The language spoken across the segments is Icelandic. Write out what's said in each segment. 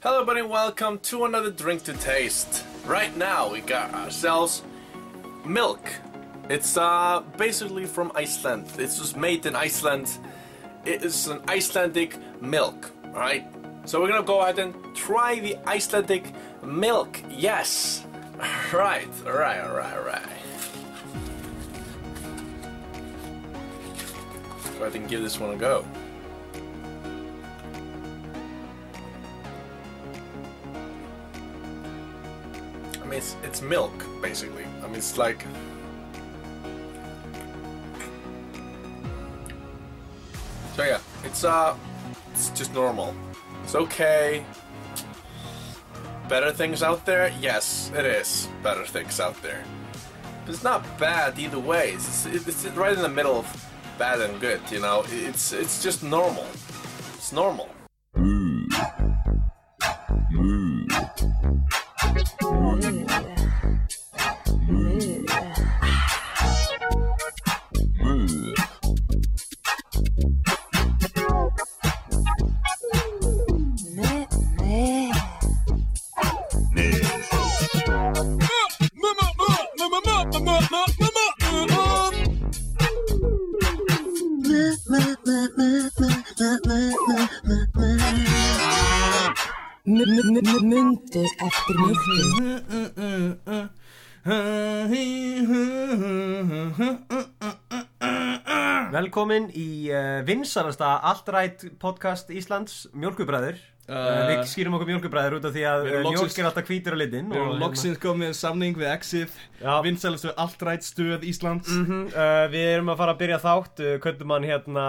Hello, everybody, welcome to another drink to taste. Right now, we got ourselves milk. It's uh, basically from Iceland. This was made in Iceland. It is an Icelandic milk, alright? So we're gonna go ahead and try the Icelandic milk. Yes! Right, alright, alright, alright. Go ahead and give this one a go. It's, it's milk, basically. I mean, it's like. So yeah, it's uh, it's just normal. It's okay. Better things out there? Yes, it is. Better things out there. But it's not bad either way. It's, it's, it's right in the middle of bad and good. You know, it's it's just normal. It's normal. Velkomin í uh, vinsalasta Altrætt podcast Íslands Mjölkubræður uh, Við skýrum okkur mjölkubræður út af því að mjölk er alltaf hvítur á litin Við erum loksins komið samning við Exif Já. Vinsælustu allrætt stöð Íslands. Mm uh, Við erum að fara að byrja þátt Köndum hann hérna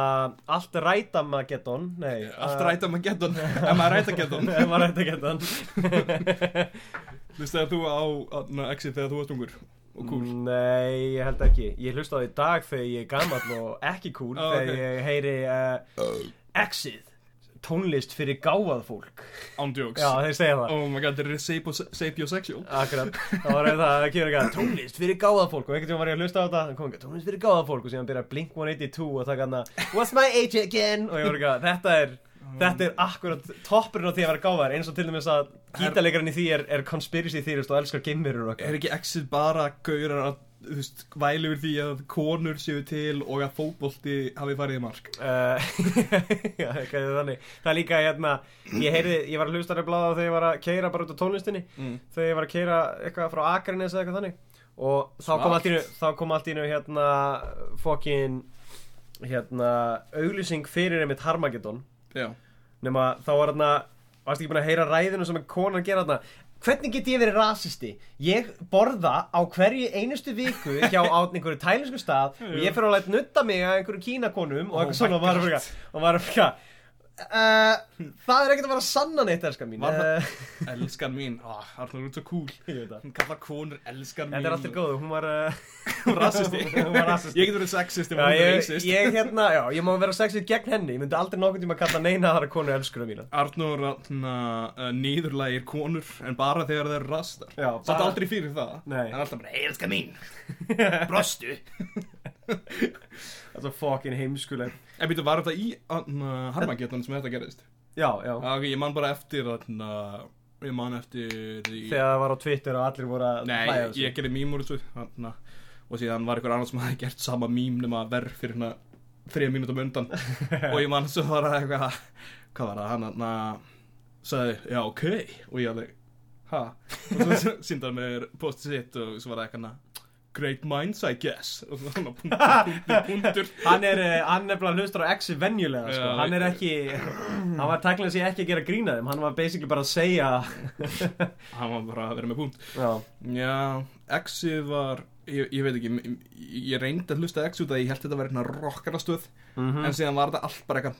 Allt rætamageddon. Nei Allt rætt að maður getur Ef maður rætt að getur Ef maður rætamageddon Hlustaði þú á na, Exif þegar þú varst ungur og cool Nei, ég held ekki. Ég hlusta á því dag þegar ég er gamall og ekki cool Ó, Þegar ok. ég heyri uh, Exit Tónlist fyrir gáað fólk. Ándjóks Já, þeir segja það. Oh my god, þeir eru sapiosexual. Akkurat, það var það að kemur eitthvað. Tónlist fyrir gáða fólk. Og einhvern veginn var ég að hlusta á það kom eitthvað tónlist fyrir gáða fólk og síðan byrjar Blink 182 og taka hana What's my age again? Og ég var eitthvað, þetta er þetta er akkurat toppurinn á því að vera gáðar eins og til dæmis að gítarleikarinn í því er, er conspiracy theorist og elskar gimmirur Er ekki Exif bara gaurar að þú veist, væli yfir því að konur séu til og að fótbolti hafi farið í mark? Uh, já, eitthvað þannig. Það er líka hérna ég heyrði, ég var að hlusta nefnilega á þegar ég var að keira bara út á tónlistinni Mm. þegar ég var að keira eitthvað frá Akarnes eða eitthvað þannig. Og þá kom einu þá kom allt í einu hérna fokkin hérna auglýsing fyrir einmitt Harmageddon nema þá var hérna varst ekki búin að heyra ræðinu sem konan að gera þarna? Hvernig get ég verið rasisti? Ég borða á hverju einustu viku hjá á einhverju tælinsku stað og ég fyrir að læta nutta mig að einhverju kínakonum og Oh eitthvað my svona og maður er bara uh, það er ekkert að vera sanna neitt elskar mín. Uh, Elskan mín oh, Arnur út svo cool. Hún kallar konur elskan mín þetta er alltaf góð hún var uh, hún var rasisti. Ég getur verið sexist ef Já, hún er racist. ég hérna, já, ég má vera sexið gegn henni. Ég myndi aldrei nokkuð tíma að kalla neina aðra konu elskurum mína Arnur nýðurlægir konur en bara þegar þeir rastar. Satt aldrei fyrir það. Nei. En alltaf bara, hey, elska mín. Brostu Það er fokkin heimskuleg. En býttu, var þetta í uh, Harmageddon sem þetta gerðist? Já, já. Ok, ég man bara eftir uh, Ég man eftir því Þegar það var á Twitter og allir voru að Nei, ég, ég gerði mím úr þessu hana, Og síðan var einhver annar sem hafði gert sama mím nema verð fyrir hérna þrija mínútum undan. Og ég man svo var það eitthvað Hvað var það, hann hann sagði, já, ok. Og ég alveg, ha? Og svo síndaði mér postið sitt og svo var það eitthvað Great minds, I guess. Og svo hann punktur, punktur, Hann er, eh, bara hlustar á exi venjulega sko. Hann er ekki Hann var tæknilega sér ekki að gera grína þeim. Hann var basically bara að segja Hann var bara að vera með punkt. Já, Já, Exið var ég, ég veit ekki, ég, ég reyndi að hlusta X út að ég held þetta að vera hérna rockarastöð Mhm. en síðan var þetta allt bara eitthvað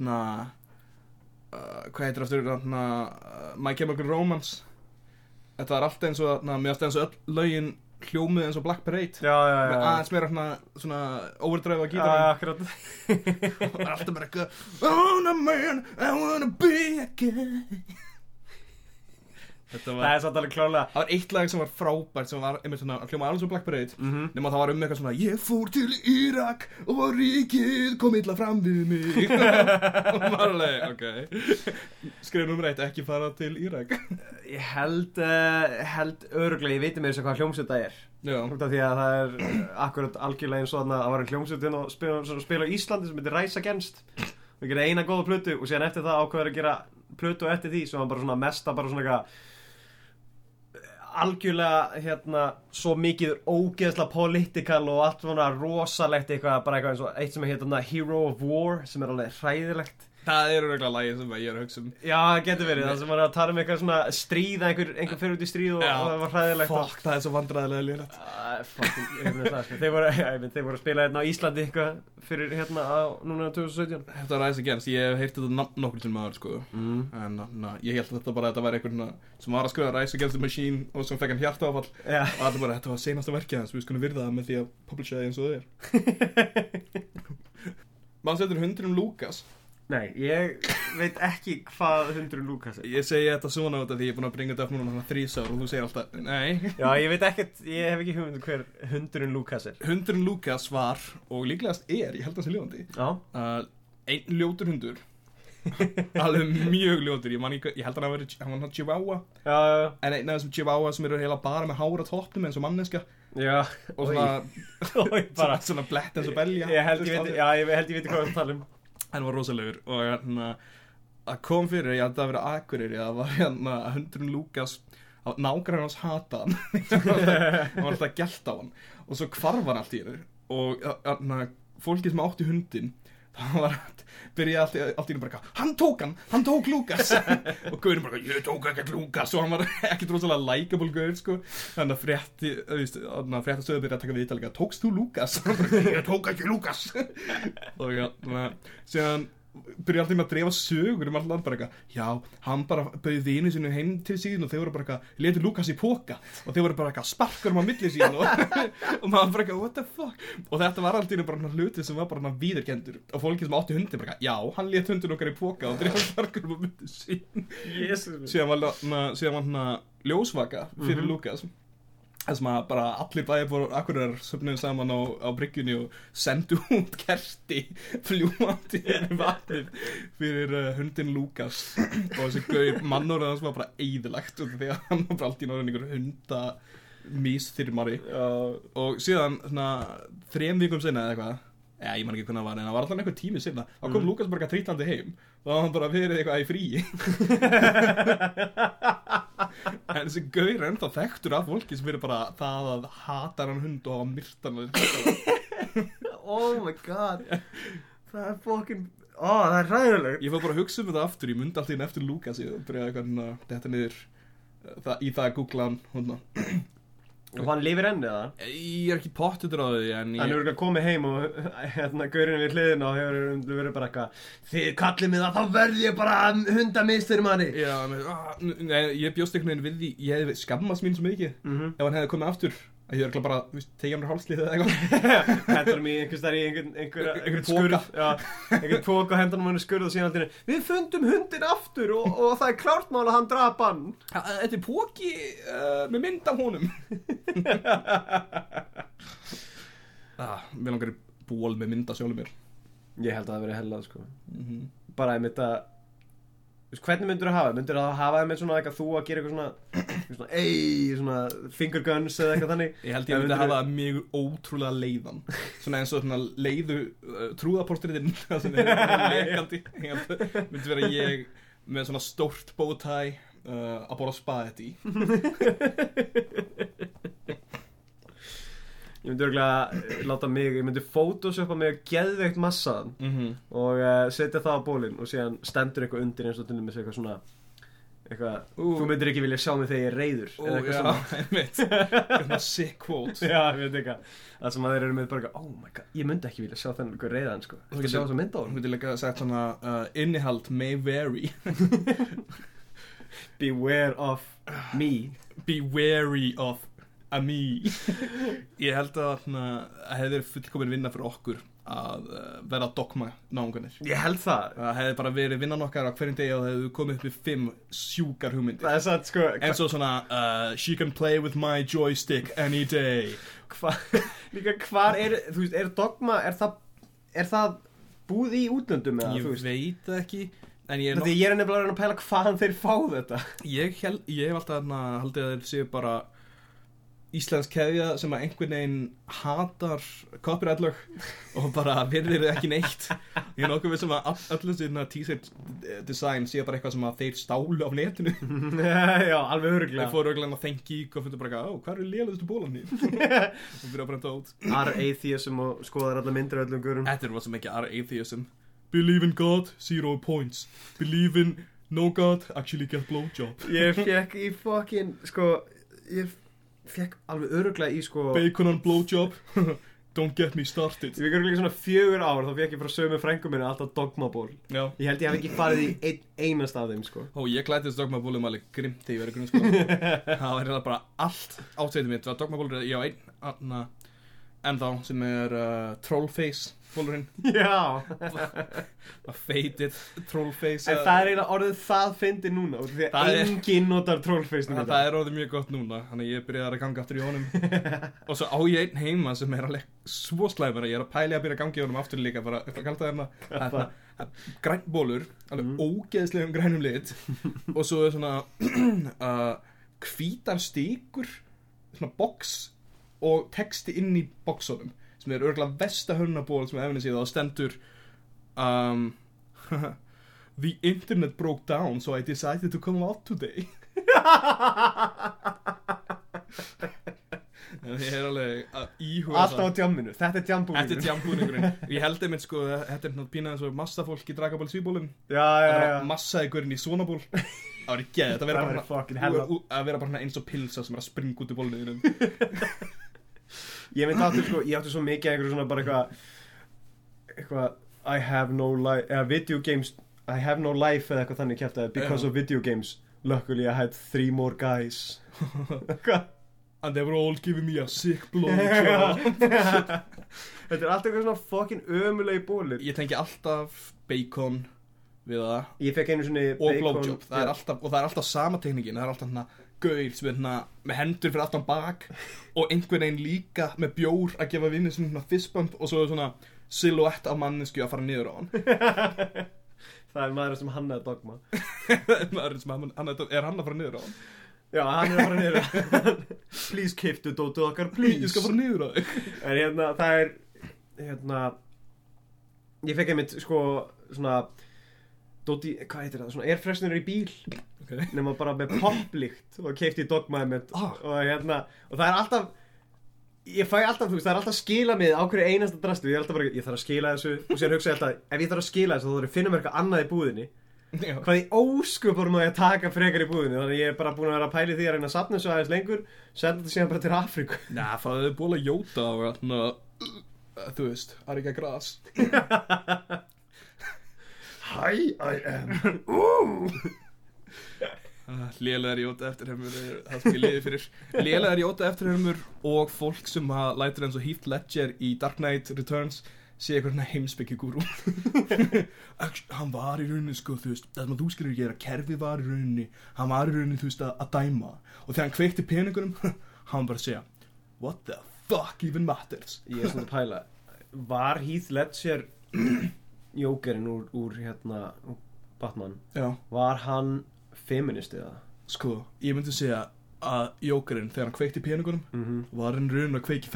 uh, hvað heitir aftur uh, My Chemical Romance. Þetta var allt eins og mér átti eins og öll lögin hljómið eins og Black Parade. Já, já, já. með aðeins meira svona Já, gítarinn. akkurat. Og alltaf bara I wanna man, I wanna be a guy Það var er samt alveg klálega Það var eitt lag sem var frábært sem var einmitt svona að hljóma alveg svo Black Parade Mhm. nema það var um eitthvað svona Ég fór til Írak og ríkið kom illa fram við mig. Og maður alveg, ok. Skrif nummer eitt, ekki fara til Írak. Ég held, uh, held öruglega, ég veit með þess að hvað hljómsveit það er. Því að það er akkurat algjörlega eins og þarna að var en hljómsveitin og spila, spila á Íslandi sem heitir Rise Against. Við gera eina góða plötu og síðan eftir það ákveður að gera plötu eftir því sem var bara svona mesta bara svona eitthvað algjörlega hérna svo mikið ógeðsla political og allt svona rosalegt eitthvað bara eitthvað eins og eitt sem er hérna Hero of War sem er alveg hræðilegt það er örgulega lagi sem ég er að hugsa um. Já, getur verið, það sem var að tala um eitthvað svona stríð, einhver, einhver fyrir út í stríð og, Já, og það var hræðilegt. Fuck, það er svo vandræðilega lýrætt það, sko. þeir, voru, að spila hérna á Íslandi eitthvað fyrir hérna á núna 2017 Þetta var Rise Against, ég hef heyrt þetta nokkur til maður sko. Mm. En na, ég held þetta bara að þetta væri einhvern sem var að skrifa Rise Against the Machine og sem fekk hann hjartaáfall. Já, og allir bara, þetta var senasta verkið hans, við skulum virða það með því að publisha það eins og það er. Mann setur hundrum Lukas nei, ég veit ekki hvað hundurinn Lukas er. Ég segi þetta svona út af því ég er búin að bringa þetta upp núna þrýsár og þú segir alltaf, nei. Já, ég veit ekkert, ég hef ekki hugmyndu hver hundurinn Lukas er. Hundurinn Lukas var, og líklegast er, ég held að það sé ljóðandi Já, uh, Einn ljótur hundur. Alveg mjög ljótur, ég, man, ekki, ég held að hann verið, hann var chihuahua. Já, já, En einn af þessum chihuahua sem eru heila bara með hára toppnum eins og manneska já Og svona, svona, svona blett eins og belja Ég held ég veit, já, ég held ég veit hvað við tala um hann var rosalegur og hérna að kom fyrir, ég held að vera akkurir það var hérna að hundurinn Lukas nágrann hans hata hann. Hann var alltaf gelta á hann. Og svo hvarf hann allt í hennu og hérna fólkið sem átti hundin það var að byrja allt, allt í hennu bara eitthvað, hann tók hann, hann tók Lukas og Gaurin bara, ég tók ekkert Lukas og hann var ekkert rosalega likeable Gaur sko, þannig að frétti þannig að frétta stöðu byrja að taka við ítalega tókst þú Lukas? og hann bara, ég tók ekki Lukas og hérna síðan byrja alltaf með að drefa sögur um allan bara eitthvað já, hann bara bauði vinu sinu heim til síðan og þeir voru bara eitthvað letur Lukas í póka og þeir voru bara eitthvað sparkar um á milli síðan og, og maður bara eitthvað, what the fuck? Og þetta var alltaf bara hluti sem var bara viðurkendur og fólki sem átti hundi bara eitthvað, já, hann let hundin okkar í póka og drefa sparkar um á milli síðan síðan var, hann að ljósvaka fyrir Mhm. Lukas þess að bara allir fór akkurar söfnuðu saman á, á bryggjunni og sendu út kerti fljúandi yfir vatnið fyrir uh, hundin Lukas og þessi gauð mannur hans var bara út af því að hann var bara allt í náttúrulega einhver hunda mísþyrmari og síðan svona þrem vikum sinna eða eitthvað Já, ég man ekki hvernig það var, en það var alltaf einhver tími sinna þá kom Mm. Lukas bara eitthvað trýtlandi heim. Og þá var hann bara verið eitthvað í fríi En þessi gaur er ennþá þekktur af fólki sem verið bara það að hata hann hund og hafa myrtan oh my god. Það er fucking Ó, það er ræðilegt Ég fór bara að hugsa um þetta aftur, ég myndi alltaf inn eftir Lukas ég byrjaði eitthvað þetta niður uh, það, í það að googla hann. Og hann lifir enn eða? Ég er ekki pottutur á því en ég, hefur ekki komið heim og hérna gaurinn við hliðina og hefur verið bara eitthvað Þið kallið mig það, þá verð ég bara hundamistur manni Já, með, ah, nei, ég bjóst einhvern veginn við því ég hef skammast mín svo mikið Mhm. ef hann hefði komið aftur að ég er bara, þú veist, tegja mér hálslið eða eitthvað. Hendur í einhvers þar í einhvern, einhver, poka. skurð einhvern pók og hendur í skurð og síðan alltaf Við fundum hundin aftur og, og það er klárt mál að hann drap hann. Ha, Þetta er póki uh, með mynd af honum. Ah, Mér langar í ból með mynd af sjálfum mér. Ég held að það verið hellað sko. Mm -hmm. Bara einmitt að veist, Hvernig myndur þú hafa það? Myndur þú hafa það með svona eitthvað þú að gera eitthvað svona svona, ei, svona finger guns eða eitthvað þannig? Ég held ég myndi myndirðu- hafa það mjög ótrúlega leiðan. Svona eins og svona leiðu uh, trúðaportriðinn held að myndi vera ég með svona stórt bowtie uh, að bóra spaðið í Ég myndi örgulega láta mig, ég myndi photoshopa mig geðveikt massaðan mm -hmm. og uh, setja það á bólinn og síðan stendur eitthvað undir eins og til dæmis eitthvað svona eitthvað, Ú. þú myndir ekki vilja sjá mig þegar ég er reyður Ó, eða eitthvað já, svona. Svona sick quote Já, ég veit eitthvað. Það sem að þeir eru með bara eitthvað, oh my god, ég myndi ekki vilja sjá þennan eitthvað reyðan sko. Þú ekki sjá þess að mynda á Hún hann myndi líka sagt svona uh, innihald may vary. Beware of me. Be wary of a me Ég held að þarna, að hefði fullkomin vinna fyrir okkur að uh, vera dogma náunganir. Ég held það. Það hefði bara verið vinnan okkar á hverjum degi og það hefði komið upp við fimm sjúkar hugmyndir. Það er satt sko. En svo svona, uh, she can play with my joystick any day. Hva, Líka hvar er Þú veist, er dogma Er það, er það búið í útlöndum eða, Ég veit það ekki En ég er, er nefnilega að að pæla hvaðan þeir fá þetta. Ég, hel, ég hef alltaf þarna haldið að þeir séu bara íslensk keðja sem að einhvern veginn hatar copyright-lög og bara virðir þau ekki neitt. Ég er nokkuð við sem að all- öllum síðan t-shirt design sé bara eitthvað sem að þeir stálu af netinu. Já, alveg þeir öruglega fóru örugglega inn á Thank Geek og fundu bara ó, hvað eru lélustu bólan þín? Og byrja að brenda út. Ar atheism og skoðar alla myndir öllum gurum Þetta er hvað sem ekki are atheism Believe in God, zero points. Believe in no God, actually get blowjob. Ég fekk í fokkin Sko, ég fekk alveg öruglega í sko Bacon on blowjob. Don't get me started. Ég fekk öruglega svona fjögur ár Þá fekk ég frá sömu frængu minni alltaf dogmaból. Já. Ég held ég hef ekki farið í ein, einast af þeim sko. Ó, ég klættist dogmabólum alveg grimt þegar ég verið grunnskóla. Það var hérna bara allt átveitið mitt. Það var dogmabólur, ég á einn anna, ennþá sem er uh, Trollface bólurinn Já. Feitir Trollface En það er eiginlega orðið það fyndi núna af Því að er- enginn notar trollface núna. Það, er orðið mjög gott núna Þannig ég byrjaði að ganga aftur í honum. Og svo á ég einn heima sem er alveg svo slæmur að Ég er að pæli að byrja að ganga í honum aftur líka Bara, hvað kallt það hérna. Það er svona grænbólur Alveg ógeðslegum grænum lit. Og svo er svona uh, Hvítar stíkur Svona box Og texti inn í boxunum Sem er örgulega versta hörnaból sem efni síðan Og stendur um, The internet broke down So I decided to come out today. Ég er alveg að íhuga Alltaf á djamminu, þetta er djambúningur Þetta er tjambúningurinn. Ég held einmitt sko Þetta er náttúrulega pínað eins og massafólk í dragaból svíbólum Já, já, Það já. hverjum í svona ból. Það var ekki Þetta Það bara væri fucking svona- hella. ú- ú- Að vera bara eins og pilsa sem er að springa út í bólniðinum Ég myndi áttu sko, ég áttu svo mikið einhverju svona bara eitthvað Eitthvað I have no life, eða video games I have no life eða eitthvað þannig kæft Because Já. of video games. Luckily I had three more guys? And they were all giving me a sick blowjob Þetta er alltaf eitthvað svona fucking ömulegi bólir Ég tengi alltaf bacon við það. Ég fekk einu svona og blowjob það er alltaf, og það er alltaf sama teknikin það er alltaf hérna gauð sem er hérna með hendur fyrir aftan bak og einhvern veginn líka með bjór að gefa vinnu sem svona fistbump og svo er svona silhouette af mannesku að fara niður á hann. Það er maður sem hannaði dogma. Maður sem hann, hann er, er hann að fara niður á hann? Já, hann er að fara niður Please kiptu dótið okkar, please ég skal fara niður á þig. En hérna, það er Hérna Ég fekk einmitt, sko, svona Dóti, hvað heitir það? Svona airfreshener í bíl okay. Nefna bara með poplikt Og keipti dogmaði mitt Ah. Og hérna, og það er alltaf Ég fæ alltaf, þú veist, það er alltaf skila mig á hverju einasta drastu, ég er alltaf bara, ég þarf að skila þessu og sér hugsa ég alltaf, ef ég þarf að skila þessu þá þarf ég að finna mér eitthvað annað í búðinni Já. hvað í óskupurum að ég taka frekar í búðinni þannig að ég er bara búin að vera að pæli því að reyna að sapna þessu aðeins lengur senda þetta síðan bara til Afríku Næ, það er búin að jóta og hérna þú veist, Arika Gras Hi, I am. Lélegar jóta eftirhermur er það sem ég liði fyrir. Lélegar jóta eftirhermur og fólk sem að lætur eins og Heath Ledger í Dark Knight Returns sé eitthvað svona heimsbyggi gúrú Hann var í rauninni sko þú veist Það sem að þú skilur gera, kerfi var í rauninni Hann var í rauninni þú veist að, að dæma. Og þegar hann kveikti peningunum Hann bara að segja What the fuck even matters? Ég er svona að pæla Var Heath Ledger Jókerinn úr, úr hérna Batman Já Var hann feminist eða? Sko, ég myndi segja að Jókerinn þegar hann kveikti peningunum Mm -hmm. Var hann rauninni að kveiki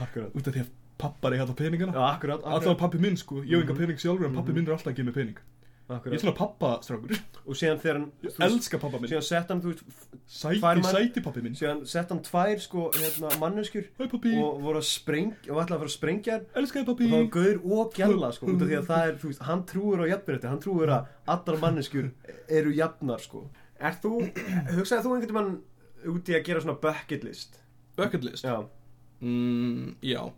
akkurat Út af því að pappar eiga alltaf peningana Já, akkurat, Alltaf pappi minn sko, ég hef enga Mhm. pening sjálfur en pappi Mhm. minn er alltaf að gefa mig pening Ég er akkurat. svona pappastrákur. Og síðan þegar hann Ég þú elska pappa minn. Síðan sett hann, þú veist Sæti, Tvær mann- sæti pappi minn. Síðan sett hann tvær, sko, hérna, manneskjur Hæ pappi, Og voru að spreng Og ætlaði að fara að sprengja hann. Elskaði Og pappi það var gaur og gjalla, sko Út af því að það er, þú veist, hann trúir á jafnbyrði Hann trúir að allar manneskjur eru jafnar, sko. Er þú, hugsaði þú einhvern mann Út í að gera svona bucket list? Bucket list? Já. Mm, Já.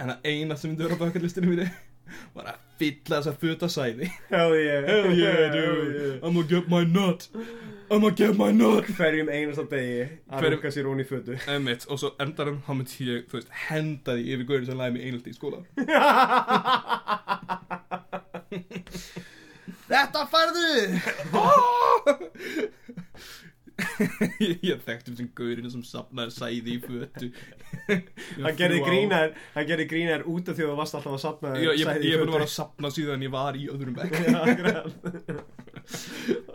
En að eina sem myndi vera á bucket listinu mínu Var að fylla þessa föta sæði Hell yeah. Hell yeah dude. I'm gonna get my nut. I'ma get my nut. Hverjum einasta degi að Hverjum- runga sér hún í fötu. Emmett, og svo endarum þá myndi ég, þú veist, henda því yfir gaurið sem læði mig einhaldi í skóla. Þetta færðu ég, ég þekkti um sem gaurinu sem safnaði sæði í fötu hann gerði grínar hann gerði grínar út af því að þú varst alltaf að sapna Ég, ég, sæði í ég er búin að fötu. vera að safna síðan ég var í öðrum akkurat.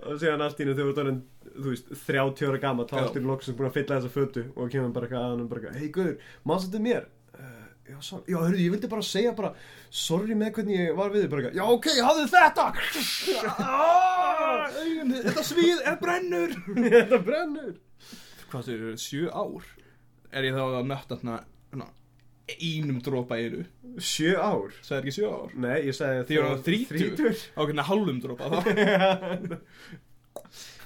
og síðan allt í hennu þegar þú veist, 30 ára gammal þá Já. allt í loksins búin að fylla þessa fötu og kemur bara eitthvað að hann bara eitthvað, hei Guður, maður þetta mér já, sorry, já, hörðu, ég vildi bara segja bara sorry með hvernig ég var við bara já, ok, hafðu þetta! Ah, Þetta svið er brennur. Þetta brennur. Hvað þau eru, sjö ár? Er ég þá að nötta þarna einum dropa einu? Sjö ár? Sæði ekki sjö ár? nei, ég sagði Því ég var þrítur Á hvernig hálfum dropa þá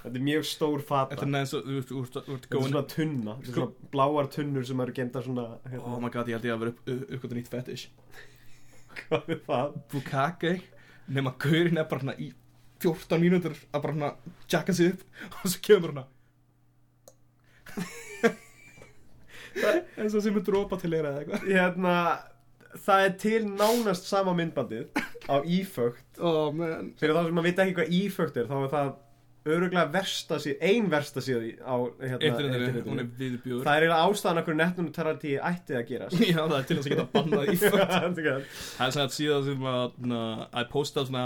þetta er mjög stór fata. Þetta er neðan svo, þetta er svona tunna þetta er svona bláar tunnur sem eru gemdar svona hérna, Oh my god, ég held ég að vera upp, upp, uppgötu nýtt fetish. Hvað er það? Bukake? Nefn að gaurinn er bara hérna í 14 mínútur að bara hérna jacka sig upp og svo kemur hérna eins og sem er dropa til eira eða eitthvað. Hérna það er til nánast sama myndbandið á ífögt Oh man. Fyrir þá sem maður veit ekki hvað ífögt er þá er það öruglega versta síð ein versta síð á hérna, Internetinu, er það er eiginlega ástæðan okkur netnum tarati ætti að gera Já, það er til þess að geta bannað í föt. Það er svona síðan sem að na, að posta svona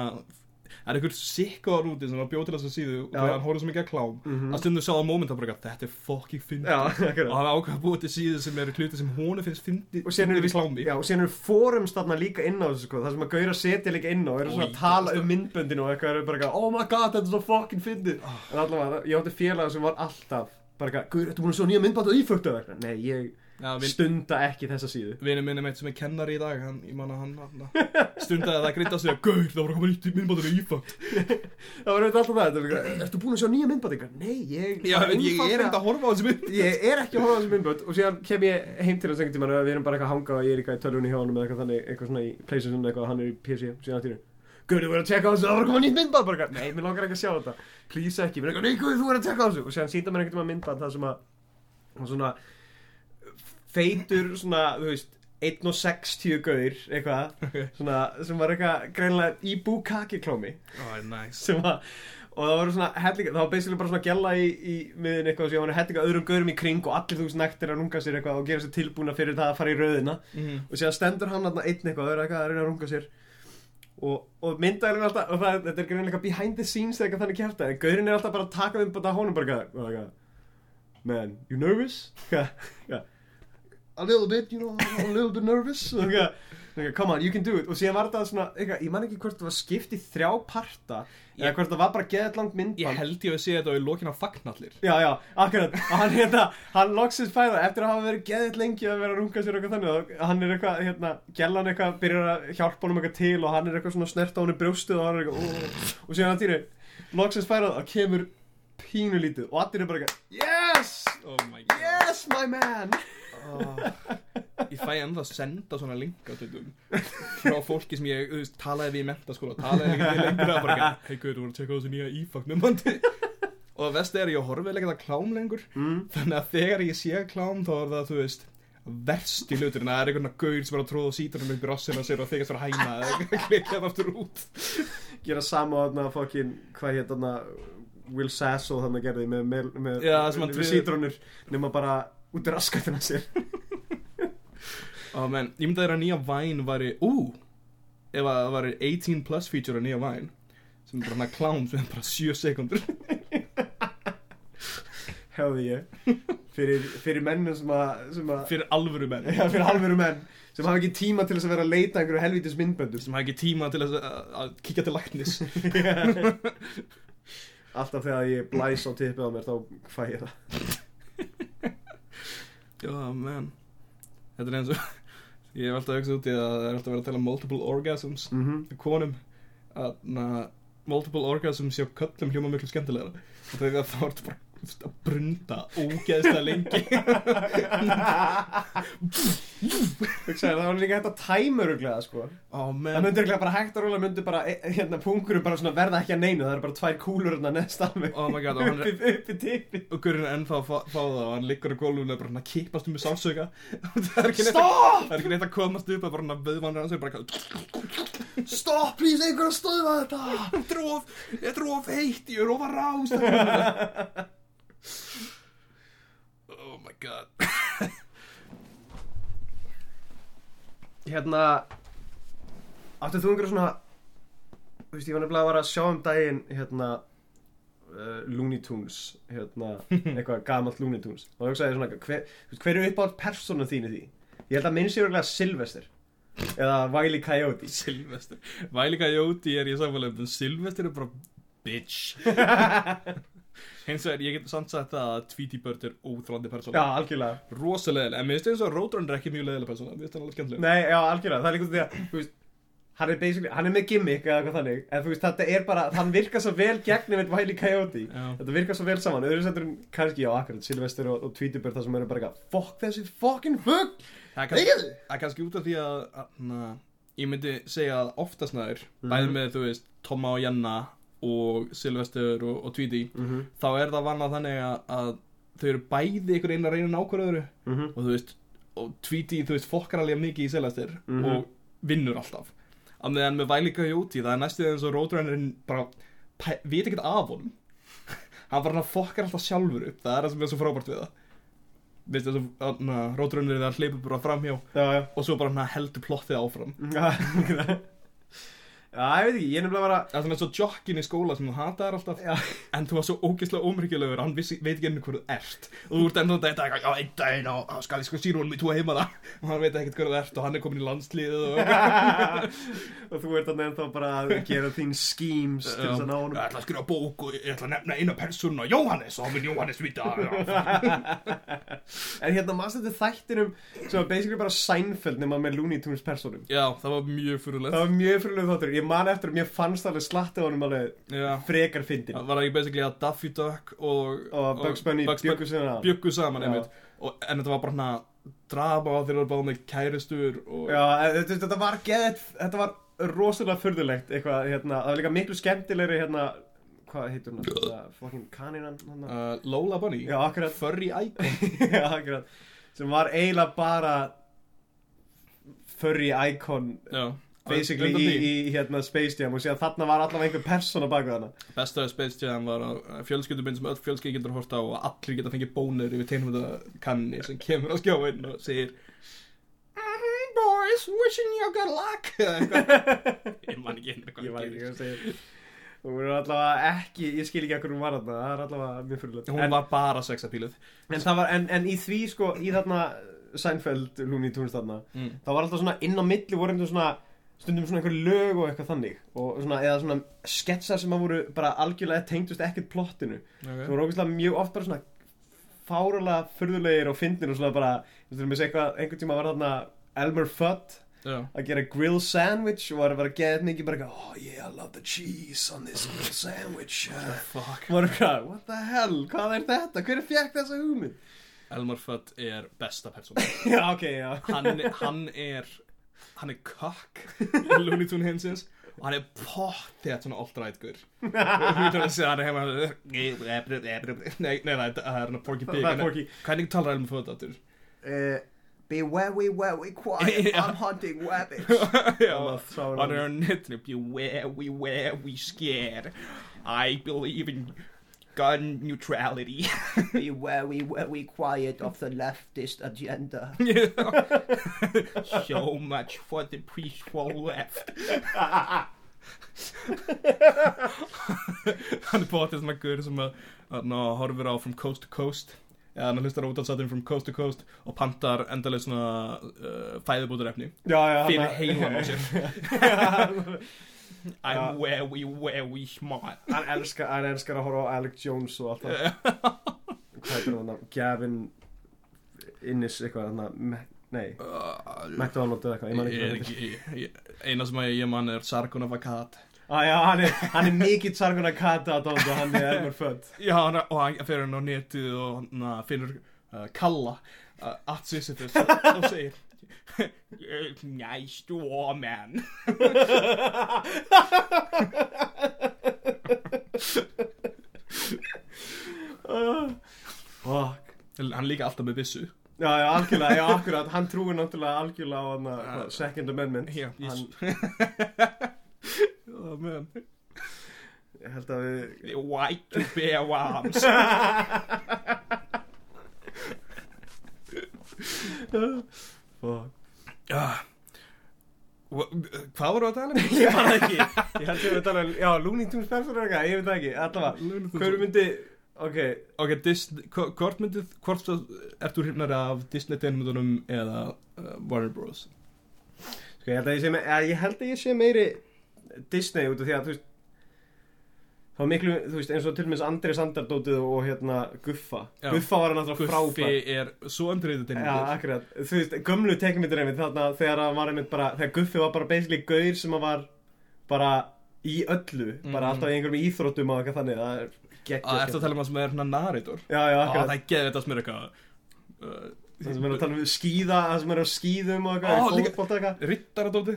er einhver sikkaðar úti sem var bjóð til þess að síðu og hann horfði svo mikið að klám Mhm. að stundum sá það moment að bara þetta er fucking fyndi já, og hann ákveða að búið til síðu sem eru hluti sem honu finnst fyndi og síðan eru eru forums þarna líka inn á þessu sko, það sem að gauðra setja líka inn á og eru svona að tala um myndböndinu og eitthvað eru bara oh my god, þetta er svo fucking fyndið. En allavega, ég átti félaga sem var alltaf bara gauður, ertu búin að sjá nýja myndband og ífögt eða eitthvað, nei, ég Já, vin, stunda ekki þessa síðu. Vinur minn er meitt sem er kennari í dag hann, ég manna hann, hann stundaði að það grýta sig að gaur, það var að koma nýtt minnbátur í ífakt það var eitthvað alltaf það, eitthvað, ertu búin að sjá nýja eitthvað, nei, ég Já, en ég er ekkert að horfa á þessi mynd ég er ekki að horfa á þessu myndbönd og síðan kem ég heim til þess einhvern tímann og við erum bara eitthvað að hanga og ég er eitthvað í tölvunni hjá honum eða eitthvað þannig, eitthvað svona í Playstation eitthvað hann er í PC síðan að Guður, þú verður að tjekka á þessu, það var að koma nýtt myndband bara nei, mér langar ekki að sjá þetta. Please ekki, mér er eitthvað, nei, Guður, þú verður að tjekka á þessu. Og síðan sýnda mér einhvern tímann myndband það sem að svona feitur svona, þú veist 1.60 gaur, eitthvað svona, sem var eitthvað greinlega í búkaki klómi Oh, nice að og það var svona hellinga, það var basically bara svona gjalla í, í miðin eitthvað og síðan var hellinga öðrum gaurum í kring og allir þú nektir að runga sér eitthvað og gera sér tilbúna fyrir það að fara í rauðina mm. og síðan stendur hann þarna einn eitthvað og er eitthvað að reyna að runga sér. Og, og myndaðurinn alltaf og það, þetta er greinlega behind the scenes eða eitthvað þannig kæfta en gaurinn er alltaf bara að taka a little bit, you know, a little bit nervous. Og eitthvað, eitthvað, come on, you can do it. Og síðan var þetta svona, eitthvað, ég man ekki hvort það var skipt í þrjá parta eða hvort það var bara geðað langt myndband. Ég held ég að sé þetta á í lokin á fagnallir Já, já, akkurat. Og hann, hérna, hann loksins fæða eftir að hafa verið geðið lengi að vera að runga sér eitthvað þannig og hann er eitthvað, hérna, gellan eitthvað byrjar að hjálpa honum eitthvað til og hann er eitthvað svona snert á hann í brjóstið og hann er eitthvað "Ó." og síðan að týri, loksins fæða að kemur pínulítið og allir er bara eitthvað Yes, Oh my god. Yes my man. Ég fæ ennþá að senda svona linka frá fólki sem ég, veist, talaði við í mentaskóla talaði við lengur að bara hei guður, þú voru að tjekka á þessu nýja ífakt myndbandi og það vesti er að ég horfið ekki það klám lengur. Mm. þannig að þegar ég sé klám þá er það, þú veist verst í hluturinn. Að það er einhvern gaur sem er að tróða sítrunum upp í rossina sér og þykast að hæna eða klikka það aftur út. Gera sama á þarna fokkin, hvað hétt þarna Will Sasso þannig gerði með, með, með, með sítrónur nema bara út í raskatina sér. Og menn, ég myndi að þeirra nýja Vine væri, ú ef að það væri 18 plus feature á nýja Vine sem bara hana klám sem bara 7 sekundur hefði ég fyrir, fyrir mennum sem að, sem að fyrir alvöru menn. Já, fyrir alvöru menn sem hafa ekki tíma til þess að vera að leita að einhverju helvítis myndböndum. Sem hafa ekki tíma til þess að, að kíkja til læknis. Alltaf þegar ég blæs á tippið á mér þá fæ ég það já, menn þetta er eins og ég hef alltaf auksið út í að það er alltaf verið að tala um multiple orgasms. Mm -hmm. konum. Að na, multiple orgasms hjá köllum hljóma miklu skemmtilegra. Og þegar þá er þetta bara að brunda ógeðslega lengi. Það var líka hægt að tæma öruglega sko. Ó, Það myndi öruglega bara hægt að róla myndi bara, e- hérna, punkurum bara verða ekki að neinu Það eru bara tvær kúlur hérna neðst alveg Oh my god, og er Uppi, uppi tippi og Gurinn ennþá fá, fá það og hann liggur á gólfinu og bara kippast um með sálsöka það er ekki neitt að, er ekki komast upp er bara vöðvann hans er bara Stopp, please, einhver að stöðva þetta! Þetta er of, heitt, ég er of að rást Oh my god. Hérna Áttu þú einhverja svona Þú veist, ég var nefnilega að vara að sjá um daginn Hérna uh, Looney Tunes Hérna, eitthvað gamalt Looney Tunes. Og það hugsaði svona Hver, hver er uppátt persónu þínu því? Ég held að minn sé örgulega Sylvester Eða Wiley Coyote. Silvester Væli Coyote er ég samfélag en Silvester er bara bitch Hins vegar, ég get samt sagt það að Tweety Bird er óþrandi persóna. Já, algjörlega. Rosalega, en mér finnst eins og Roadrunner er ekki mjög leðilega persóna. Mér finnst hann alveg skemmtileg Nei, já, algjörlega, það er líka því að Þú veist Hann er basically, hann er með gimmick eða eitthvað þannig. En þú veist, þetta er bara, hann virkar svo vel gegn með Wiley Coyote. Já. Þetta virkar svo vel saman, öðru settur en kannski, já, akkurat, Sylvester og, og Tweetyburn það sem eru bara eitthvað Fuck þessi fucking fugg Það er kannski, Þegiðu! það er kannski út af því að, na, ég myndi segja að oftast næður Mhm. bæði með, þú veist, Tomma og Janna og Sylvester og, og Tweety mm -hmm. þá er það vannað þannig að, að þau eru bæði ykkur einn að reyna nákvæmöðuru Mm -hmm. og þú veist, og Tweety, þú veist, fokkar alveg mikið í Sylvester Mhm. og vinnur alltaf. Að meðan með Væli Coyote, það er næstuð eins og Roadrunnerinn bara veit ekkert af honum. Hann bara hann fokkar alltaf sjálfur upp það er það sem er svo frábært við það. Veistu þess að Roadrunnerinn það hleypur bara framhjá Já, já. og svo bara hann heldur plottið áfram Já, ég veit ekki, ég er nefnilega bara Það er svona eins og jokkin í skóla sem þú hataðar alltaf. Já, En þú var svo ógeðslega ómyrkjulegur Hann vissi, veit ekki hvað þú ert. Og þú ert ennum þetta eitthvað Já, einn daginn og og skal ég sko síra honum í tvo heimana Og hann veit ekkert þú ert Og hann er komin í landsliðið og og þú ert þannig ennþá bara að gera þín schemes til þess að ná Ég honum ætla að skrifa bók og ég ætla að nefna eina persónu og Jóhannes og hann mun Jóhannes hérna, það Það Ég man eftir að mér fannst alveg slatti á honum alveg Já. frekar fyndin Það var ekki basically að Daffy Duck og Og Bugs Bunny bjöggu hana bjöggu saman. einmitt. Og, En þetta var bara hana drama og þeir eru báð með kærustur og Já, en þetta, þetta var geðið Þetta var rosalega furðulegt eitthvað, hérna, það var líka miklu skemmtilegri hérna, hvað heitur hún þetta, fucking kaninan hérna. uh, Lola Bunny. Já, akkurat. Furry Icon. Já, akkurat. Sem var eiginlega bara furry icon Já basically í, í hérna Space Jam og síðan þarna var allavega einhver persóna bak við hana Besta Space Jam var að fjölskyldubinn sem öll fjölskyldi getur horta á og allir geta fengið bónur yfir teinum þetta kanni sem kemur á skjáin og segir "Mhm, Boys, wishing you good luck. Ég man ekki einu hvað ég var ekki gerir. að segja hún er allavega ekki, ég skil ekki ekkur hún var þarna það er allavega mjög fyrirlega Hún var bara sexapíluð en, það var, en, en í því sko, í þarna Seinfeld, Looney Tunes þarna mm. það var alltaf svona inn á milli voru einhvern svona stundum svona einhver lög og eitthvað þannig. Og svona, eða svona sketsar sem að voru bara algjörlega tengdust ekkert plottinu. Sem okay. voru ógeðslega mjög oft bara svona fáralega furðulegir og fyndin og svona bara, þú veist, með eitthvað, einhvern tíma var þarna Elmer Fudd Já, að gera grill sandwich og var að vera geðið mikið bara eitthvað, oh yeah, I love the cheese on this grill sandwich. Og var eitthvað, what the hell, hvað er þetta, hver er fjækt þessa hugmynd? Elmer Fudd er besta já. Hann, hann er hann er kokk í Looney Tunes heimsins. Og hann er pottið svona oldrætgur og þú veitur að segja hann er heima nei, nei, nei, það er hann Porky Pig. Það er Porky. hvernig talar Elmer Fudd áttur? uh, be very, very quiet, Já. I'm hunting rabbits. Já, sá hann. hann er á netinu. Be very, very scared. I believe in gun neutrality. Be very, very quiet of the leftist agenda. so much for the peaceful left. Hann er bóttið svona guður sem að, að ná, horfir á From Coast to Coast. Eða hann hlustar á útálsatinn From Coast to Coast og pantar endalega svona uh, fæðubúturefni já, já, fyrir hann- heilan á sér I'm Já. very, very smart. Hann elskar, hann elskar að horfa á Alec Jones og allt það. Hvað heitir hann, Gavin Innis eitthvað, hann nei, uh, McDonald eða eitthvað, ég man ekki ekki ég- ég- eina sem að ég man er Sargon of Akkad ah, já, hann er, hann er mikill sargun að kata að dónda hann er Elmer Fudd Já, hann, og hann fyrir hann á netið og hann uh, finnur uh, Kalla uh, at Sisyphus og segir Nice woman Fuck. Hann líka alltaf með byssu. Já, já, algjörlega, já, akkurat, hann trúir náttúrulega algjörlega á hann Já. Second Amendment. Já, ég- hann, oh, man. Ég held að við White to bear arms. Fuck uh, Hvað voru að tala um? Ég það ekki. Ég held að við tala um, já, Looney Tunes personur eitthvað, ég veit það ekki, allavega. Hver myndi, ok Ok, Disney, hvo- hvort myndið Hvort ert þú hrifnari af Disney tegnmyndunum eða uh, Warner Bros? Sko, ég held að ég sé, me ég held að ég sé meiri Disney út af því að, þú veist Það var miklu, þú veist, eins og til og meins Andri Sandardótið og, hérna Guffa. Já. Guffa var hann alltaf Guffi frábær. er svo andriðið Já, tegnmyndir akkurat, þú veist, gömlu tekmyndir einmitt þarna þegar hann var einmitt bara, þegar Guffi var bara basically gaur sem að var bara í öllu, bara Mhm. alltaf í einhverjum íþróttum og eitthvað þannig, það er geggjað Það ertu að tala um það sem er hérna narrator? Já, já, Á, akkurat, það er geðið þetta sem er eitthvað uh, það sem er að tala um skíða, það sem er á skíðum og eitthvað, líka- fótbolt eitthvað. Rittaradóti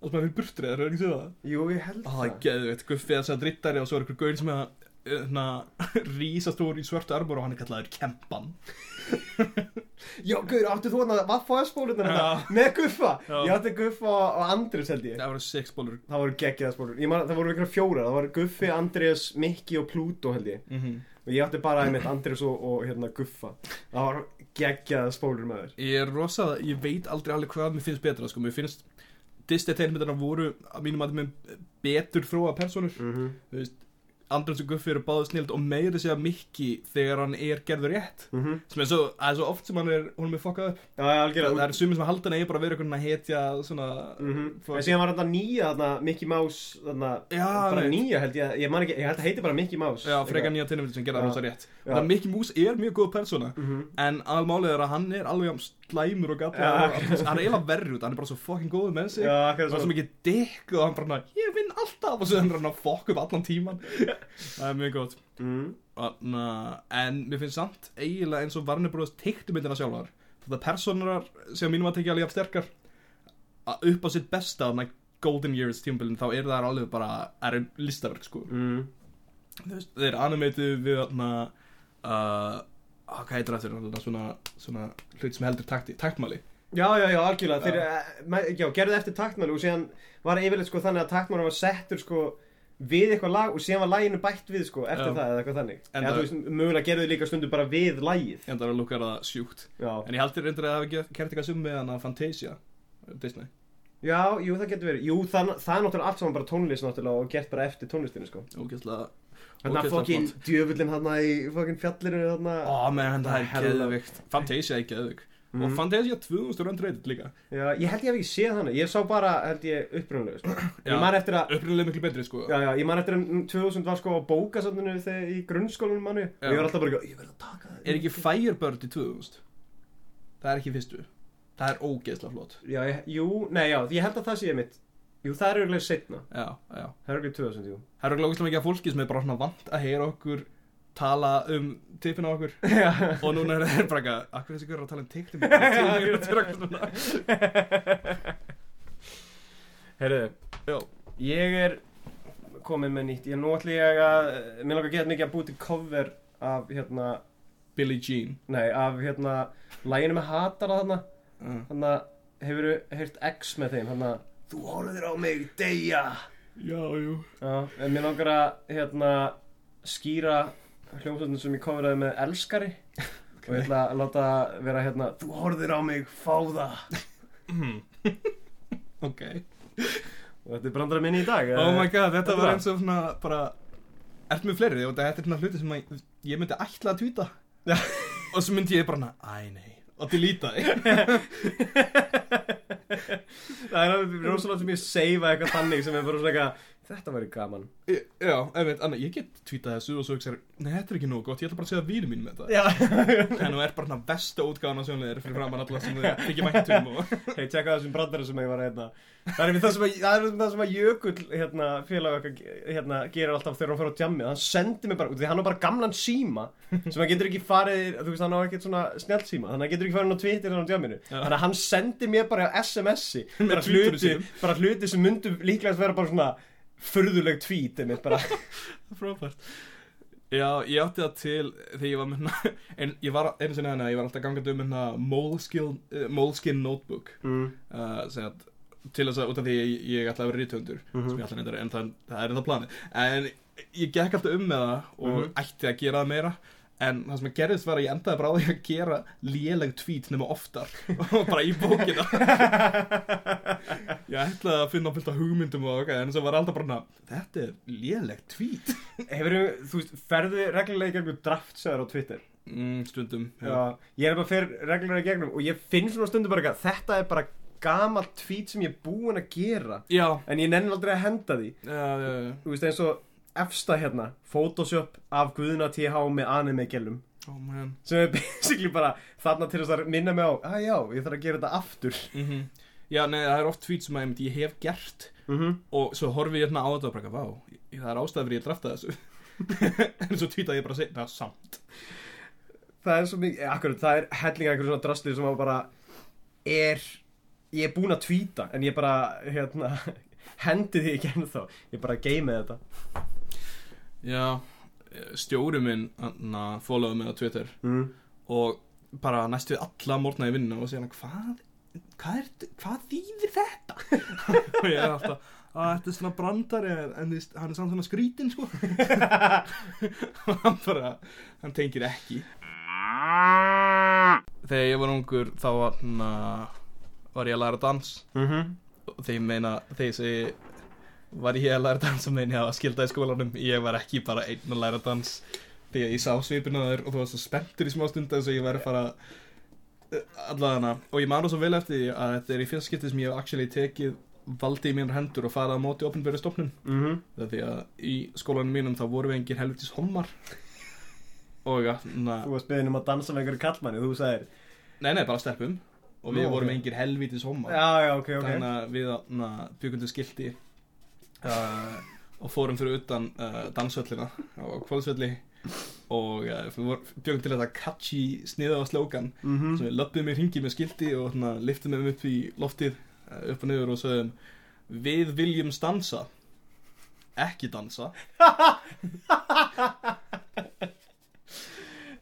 Það sem fyrir burtrið, það er ekki séð það? Jú, ég held Á, það. er geðið, Guffi að segja rittari og svo er einhver gaur sem er að hérna, rísastór í svörtu armur og hann er kallaður Kempan. Já, gaur, áttu þú að vaffa spólurnar Já. þetta með Guffa? Já. Ég átti Guffa og Andris held ég. Það voru sex bólur. Það voru geggjaða spólur, ég man, það voru ykkur fjóra, það voru Guffi, Andris, Mikki og Pluto held ég. Mm -hmm. Og ég átti bara einmitt Andris og, og hérna Guffa. Það var geggjaða spólur með þér. Ég er rosa, ég veit aldrei alveg hvað mér finnst betra sko. Mér finnst Disney tegnmyndarna voru að mínum að með betur þróa personur mm -hmm. Þú veist, Andrens og Guffi eru báðu snild og meiri segja Mikki þegar hann er gerður rétt Mm -hmm. sem er svo, það er svo oft sem hann er hún er með fokkað upp Já, já, það, það er sumir sem halda hann eigi bara að vera einhvern veginn að hetja svona mm -hmm. En síðan var þetta nýja, þarna, Mickey Mouse þarna, Já, bara nei. nýja held ég, ég ekki, ég held að heiti bara Mickey Mouse Já, frekar nýja tegnmyndir sem það Já. rosa rétt. Þannig að Mickey Mouse er mjög góð persóna mm -hmm. En aðalmálið er að hann er alveg jafn slæmur og gata Já. Hann er eiginlega verri út, hann er bara svo fucking góð með sig Það akkurat er svo mikið dikk og hann bara, ég vinn alltaf og svo er hann hann að fokka upp allan tíman Það er mjög gott mm. En mér finnst samt eiginlega eins og Warner Bros. teiktu myndina sjálfar Þetta personar sem mínum að tekja alveg jafn sterkar að upp á sitt besta þarna Golden Years tímabilin þá eru það alveg bara er listaverk sko Mm. Þeir animated við þarna uh, á, hvað heitir það þarna svona, svona hlut sem heldur takti, taktmáli Já, já, já, algjörlega Þeir, eh, já, gerðu eftir taktmáli og síðan var yfirleitt sko þannig að taktmáli var settur sko við eitthvað lag og síðan var laginu bætt við sko eftir Já. það eða eitthvað þannig. En það- þú veist, mögulega gerðu þið líka stundu bara við lagið. En það er að lúkar það sjúkt. Já, en ég haldir reyndur að það hafi gert eitthvað sem með hana Fantasia Disney. Já, jú, það getur verið. Jú, það, það er náttúrulega allt saman bara tónlist náttúrulega og gert bara eftir tónlistinu sko. Ógeðslega Þannig að fokkin djöfullin hann í fokkin fjallinu þarna. Ó, menn, það er geðvikt Fantasia er geðvik Mhm. og Fantasia 2000 unrated líka. Já, ég held ég hef ekki séð hana. Ég sá bara, held ég, upprunalegu sko. Ég man eftir að upprunnilega miklu betri sko. Já, já, ég man eftir að 2000 var sko á bókasafninu þegar í grunnskólanum manni og ég var alltaf bara ég verð að taka það er ekki Firebird í 2000 það er ekki fyrstu. Það er ógeðslega flott. Já, ég, jú, nei, já, ég held að það sé mitt. Jú, það er auðvitað setna já, já. Það er auðvitað 2000, jú. Það eru glóðislega mikið af fólki sem er bara svona vant að heyra okkur tala um tippin á okkur. Og núna er það bara eitthvað Akkur þessi görur að tala um tippin heyrðu Já. Ég er komin með nýtt. Ég nú ætlum ég að, mér langar að geta mikið að búti cover af, hérna Billie Jean. Nei, af, hérna, læginu með hatara þarna. Uh. Þannig að, hefur heyrt X með þeim? Þannig að, þú horfðir á mig, deyja. Já, jú. Já, en mér langar að, hérna, skýra hljómsveitin sem ég coveraði með elskari. Og ég ætla að láta vera hérna Þú horfðir á mig, fá það. Ok. Og þetta er brandara minni í dag Oh my god, þetta Þetta var eins og svona bara Ertu með fleiri? Og þetta er svona hluti sem að, ég myndi ætla að tvíta. Og svo myndi ég bara hana, æ nei. Og deleta þig Það er alveg rosalega sem ég seifa eitthvað þannig sem er bara svona eitthvað þetta væri gaman. Ég- Já, einmitt, Anna, ég get tweetað þessu og svo hugsa Nei, þetta er ekki nógu gott, ég ætla bara að segja vínum mínum þetta. Já, En þú er bara svona besta útgáðan á sjónleðir fyrir framann alla sem þið þykir mættum og hei, tjekka þessum brandari sem ég var hérna. Það er einmitt það sem að, það er það sem að Jökull hérna, félag okkar hérna, gerir alltaf þegar hann fyrir á djammið hann sendi mig bara, því hann har bara gamlan síma sem hann getur ekki farið, þú veist hann har ekkert svona snjall síma, þannig að hann getur ekki farið inn á Twitter en á djamminu, þannig að hann sendi mér bara á SMS-i, Með bara hluti bara hluti sem myndu líklegast vera bara svona furðuleg tweet einmitt bara Frábært Já, ég átti það til þegar ég var með hérna en ég var einu sinni hérna, ég var alltaf gangandi um hérna Moleskin, uh, Moleskin Notebook mm. uh, sem að til þess að út af því ég, ég ætla að vera rítöndur Mhm. sem ég ætla neyndar en það, það er enda planið en ég gekk alltaf um með það og Mhm. ætti að gera það meira en það sem að gerðist var að ég endaði bara á því að gera léleg tweet nema oftar. Og bara í bókina. Ég ætlaði að finna fullt af hugmyndum og okkar en þess að var alltaf bara þetta er léleg tweet. Hefur þú ferðu reglulega í gegnum draftsöður á Twitter? mm, stundum Já, ég er bara fer reglulega í gegnum og ég finn svona stundum bara eitthvað, þetta er bara gamalt tweet sem ég er búinn að gera. Já, en ég nenni aldrei að henda því. Já, já, já. þú veist eins og efsta hérna Photoshop af Guðuna TH með anime gælum oh man. Sem er basically bara þarna til þess að minna mig á að já, ég þarf að gera þetta aftur. Mm já, nei, það er oft tweet sem að ég hef gert mm -hmm. og svo horfi ég hérna á þetta og bara, vá, það er ástæður fyrir ég drafta þessu. En svo tweetaði ég bara seinna samt. Það er svo mikið, akkurat, það er hellingar einhverjum svona drastlið sem að bara er ég er búinn að tvíta en ég bara, hérna hendi því ekki ennþá, ég bara geimi þetta já, stjóri minn followaði mig á Twitter mm. og bara næstu alla morgna í vinnu og segja hann, hvað hvað, er, hvað þýðir þetta? og ég er alltaf að þetta er svona brandari en þið, hann er samt svona skrítin sko og hann bara hann tengir ekki þegar ég var ungur þá var, na, var ég að læra dans Mm -hmm. og þegar ég meina þegar ég segi var ég að læra dans og meina ég að skilda í skólanum ég var ekki bara einn að læra dans þegar ég sá svipina þér og þú var svo spenntur í smá stund þess að ég væri að fara allavega og ég man það svo vel eftir því að þetta er í fyrsta skipti sem ég hef actually tekið valdi í mínar hendur og farað á móti opinbæri stofnun. Mm -hmm. það er því að í skólanum mínum þá voru við engir helvitis homar og ja, na, Þú varst beðin um að dansa með einhverju kallmanni þú sagðir. Nei nei bara stelpum. Og við Nú, vorum ok. engir helvitis homar Já, já, ok, ok. Þannig að við til skilti uh, og fórum fyrir utan uh, dansvöllina á kvöldsvelli og uh, vor, byggum til þetta catchy sniða á slókan mm -hmm. sem við löpum í ringi með skilti og svona, liftum þeim upp í loftið uh, upp og niður og sögum við viljum stansa ekki dansa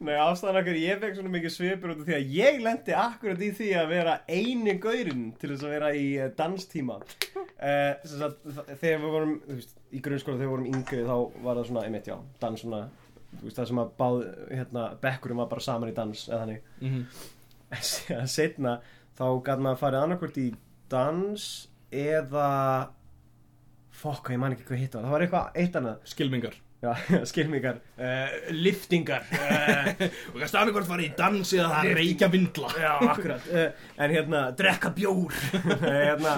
Nei, ástæðan okkur, ég fekk svona mikið svipur út af því að ég lendi akkurat í því að vera eini gaurinn til þess að vera í danstíma sagt, þ- þegar við vorum, veist, í grunnskóla þegar við vorum yngri þá var það svona, einmitt, já, dans svona, veist, það sem að báð, hérna, bekkurum var bara saman í dans, eða þannig. Mm -hmm. síðan setna þá gæti maður farið annarkvort í dans eða fokk, ég man ekki hvað hitt var það var eitthvað eitt annað. Skilmingar. Já, skilmingar. Uh, liftingar. Uh, og kannski annarkvært farið í dans eða það reykja vindla já, uh, en hérna, drekka bjór. Hérna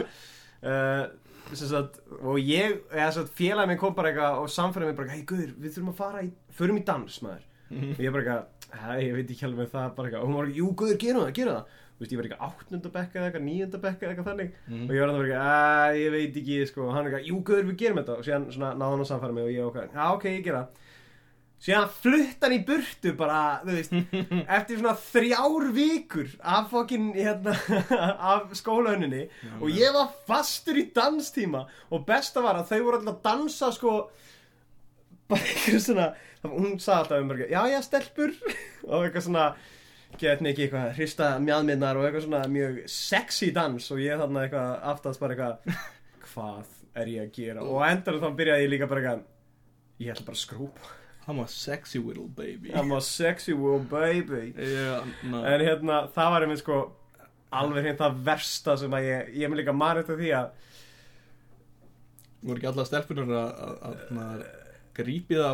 uh, sagt, og ég eða sem sagt, félagi minn kom bara eitthvað og samfæraði mig bara, hei guður, við þurfum að fara í förum í dans, maður. Og ég bara eitthvað, ég veit ekki alveg með það bara eitthvað, og hún var jú guður, gerum það, gerum það. Þú veist, ég var eitthvað áttundabekka eða eitthvað, níundabekka eða eitthvað þannig. Og ég var eitthvað, að ég veit ekki, sko. Og hann eitthvað, jú guður, við gerum þetta. Og síðan náði hann að samfæra mig og ég okkar, já ok, ég gera það síðan flutt hann í burtu bara, þú veist, eftir svona þrjár vikur af fokkin, hérna, af skólauninni og ég var fastur í danstíma. Og besta var að þau voru alltaf að dansa sko bara eitthvað svona hún sagði alltaf um bara, já já stelpur. Og eitthvað svona getni ekki eitthvað hrista mjadminnar og eitthvað svona mjög sexy dans. Og ég þarna eitthvað aftast bara eitthvað hvað er ég að gera? Og á endanum þá byrjaði ég líka bara eitthvað ég ætla bara að skrúpa I'm a sexy little baby. I'm a sexy little baby. Yeah, no. en hérna það var einmitt sko alveg hérna það versta sem að ég ég með líka marg eftir því að voru ekki alla stelpunar að- að að-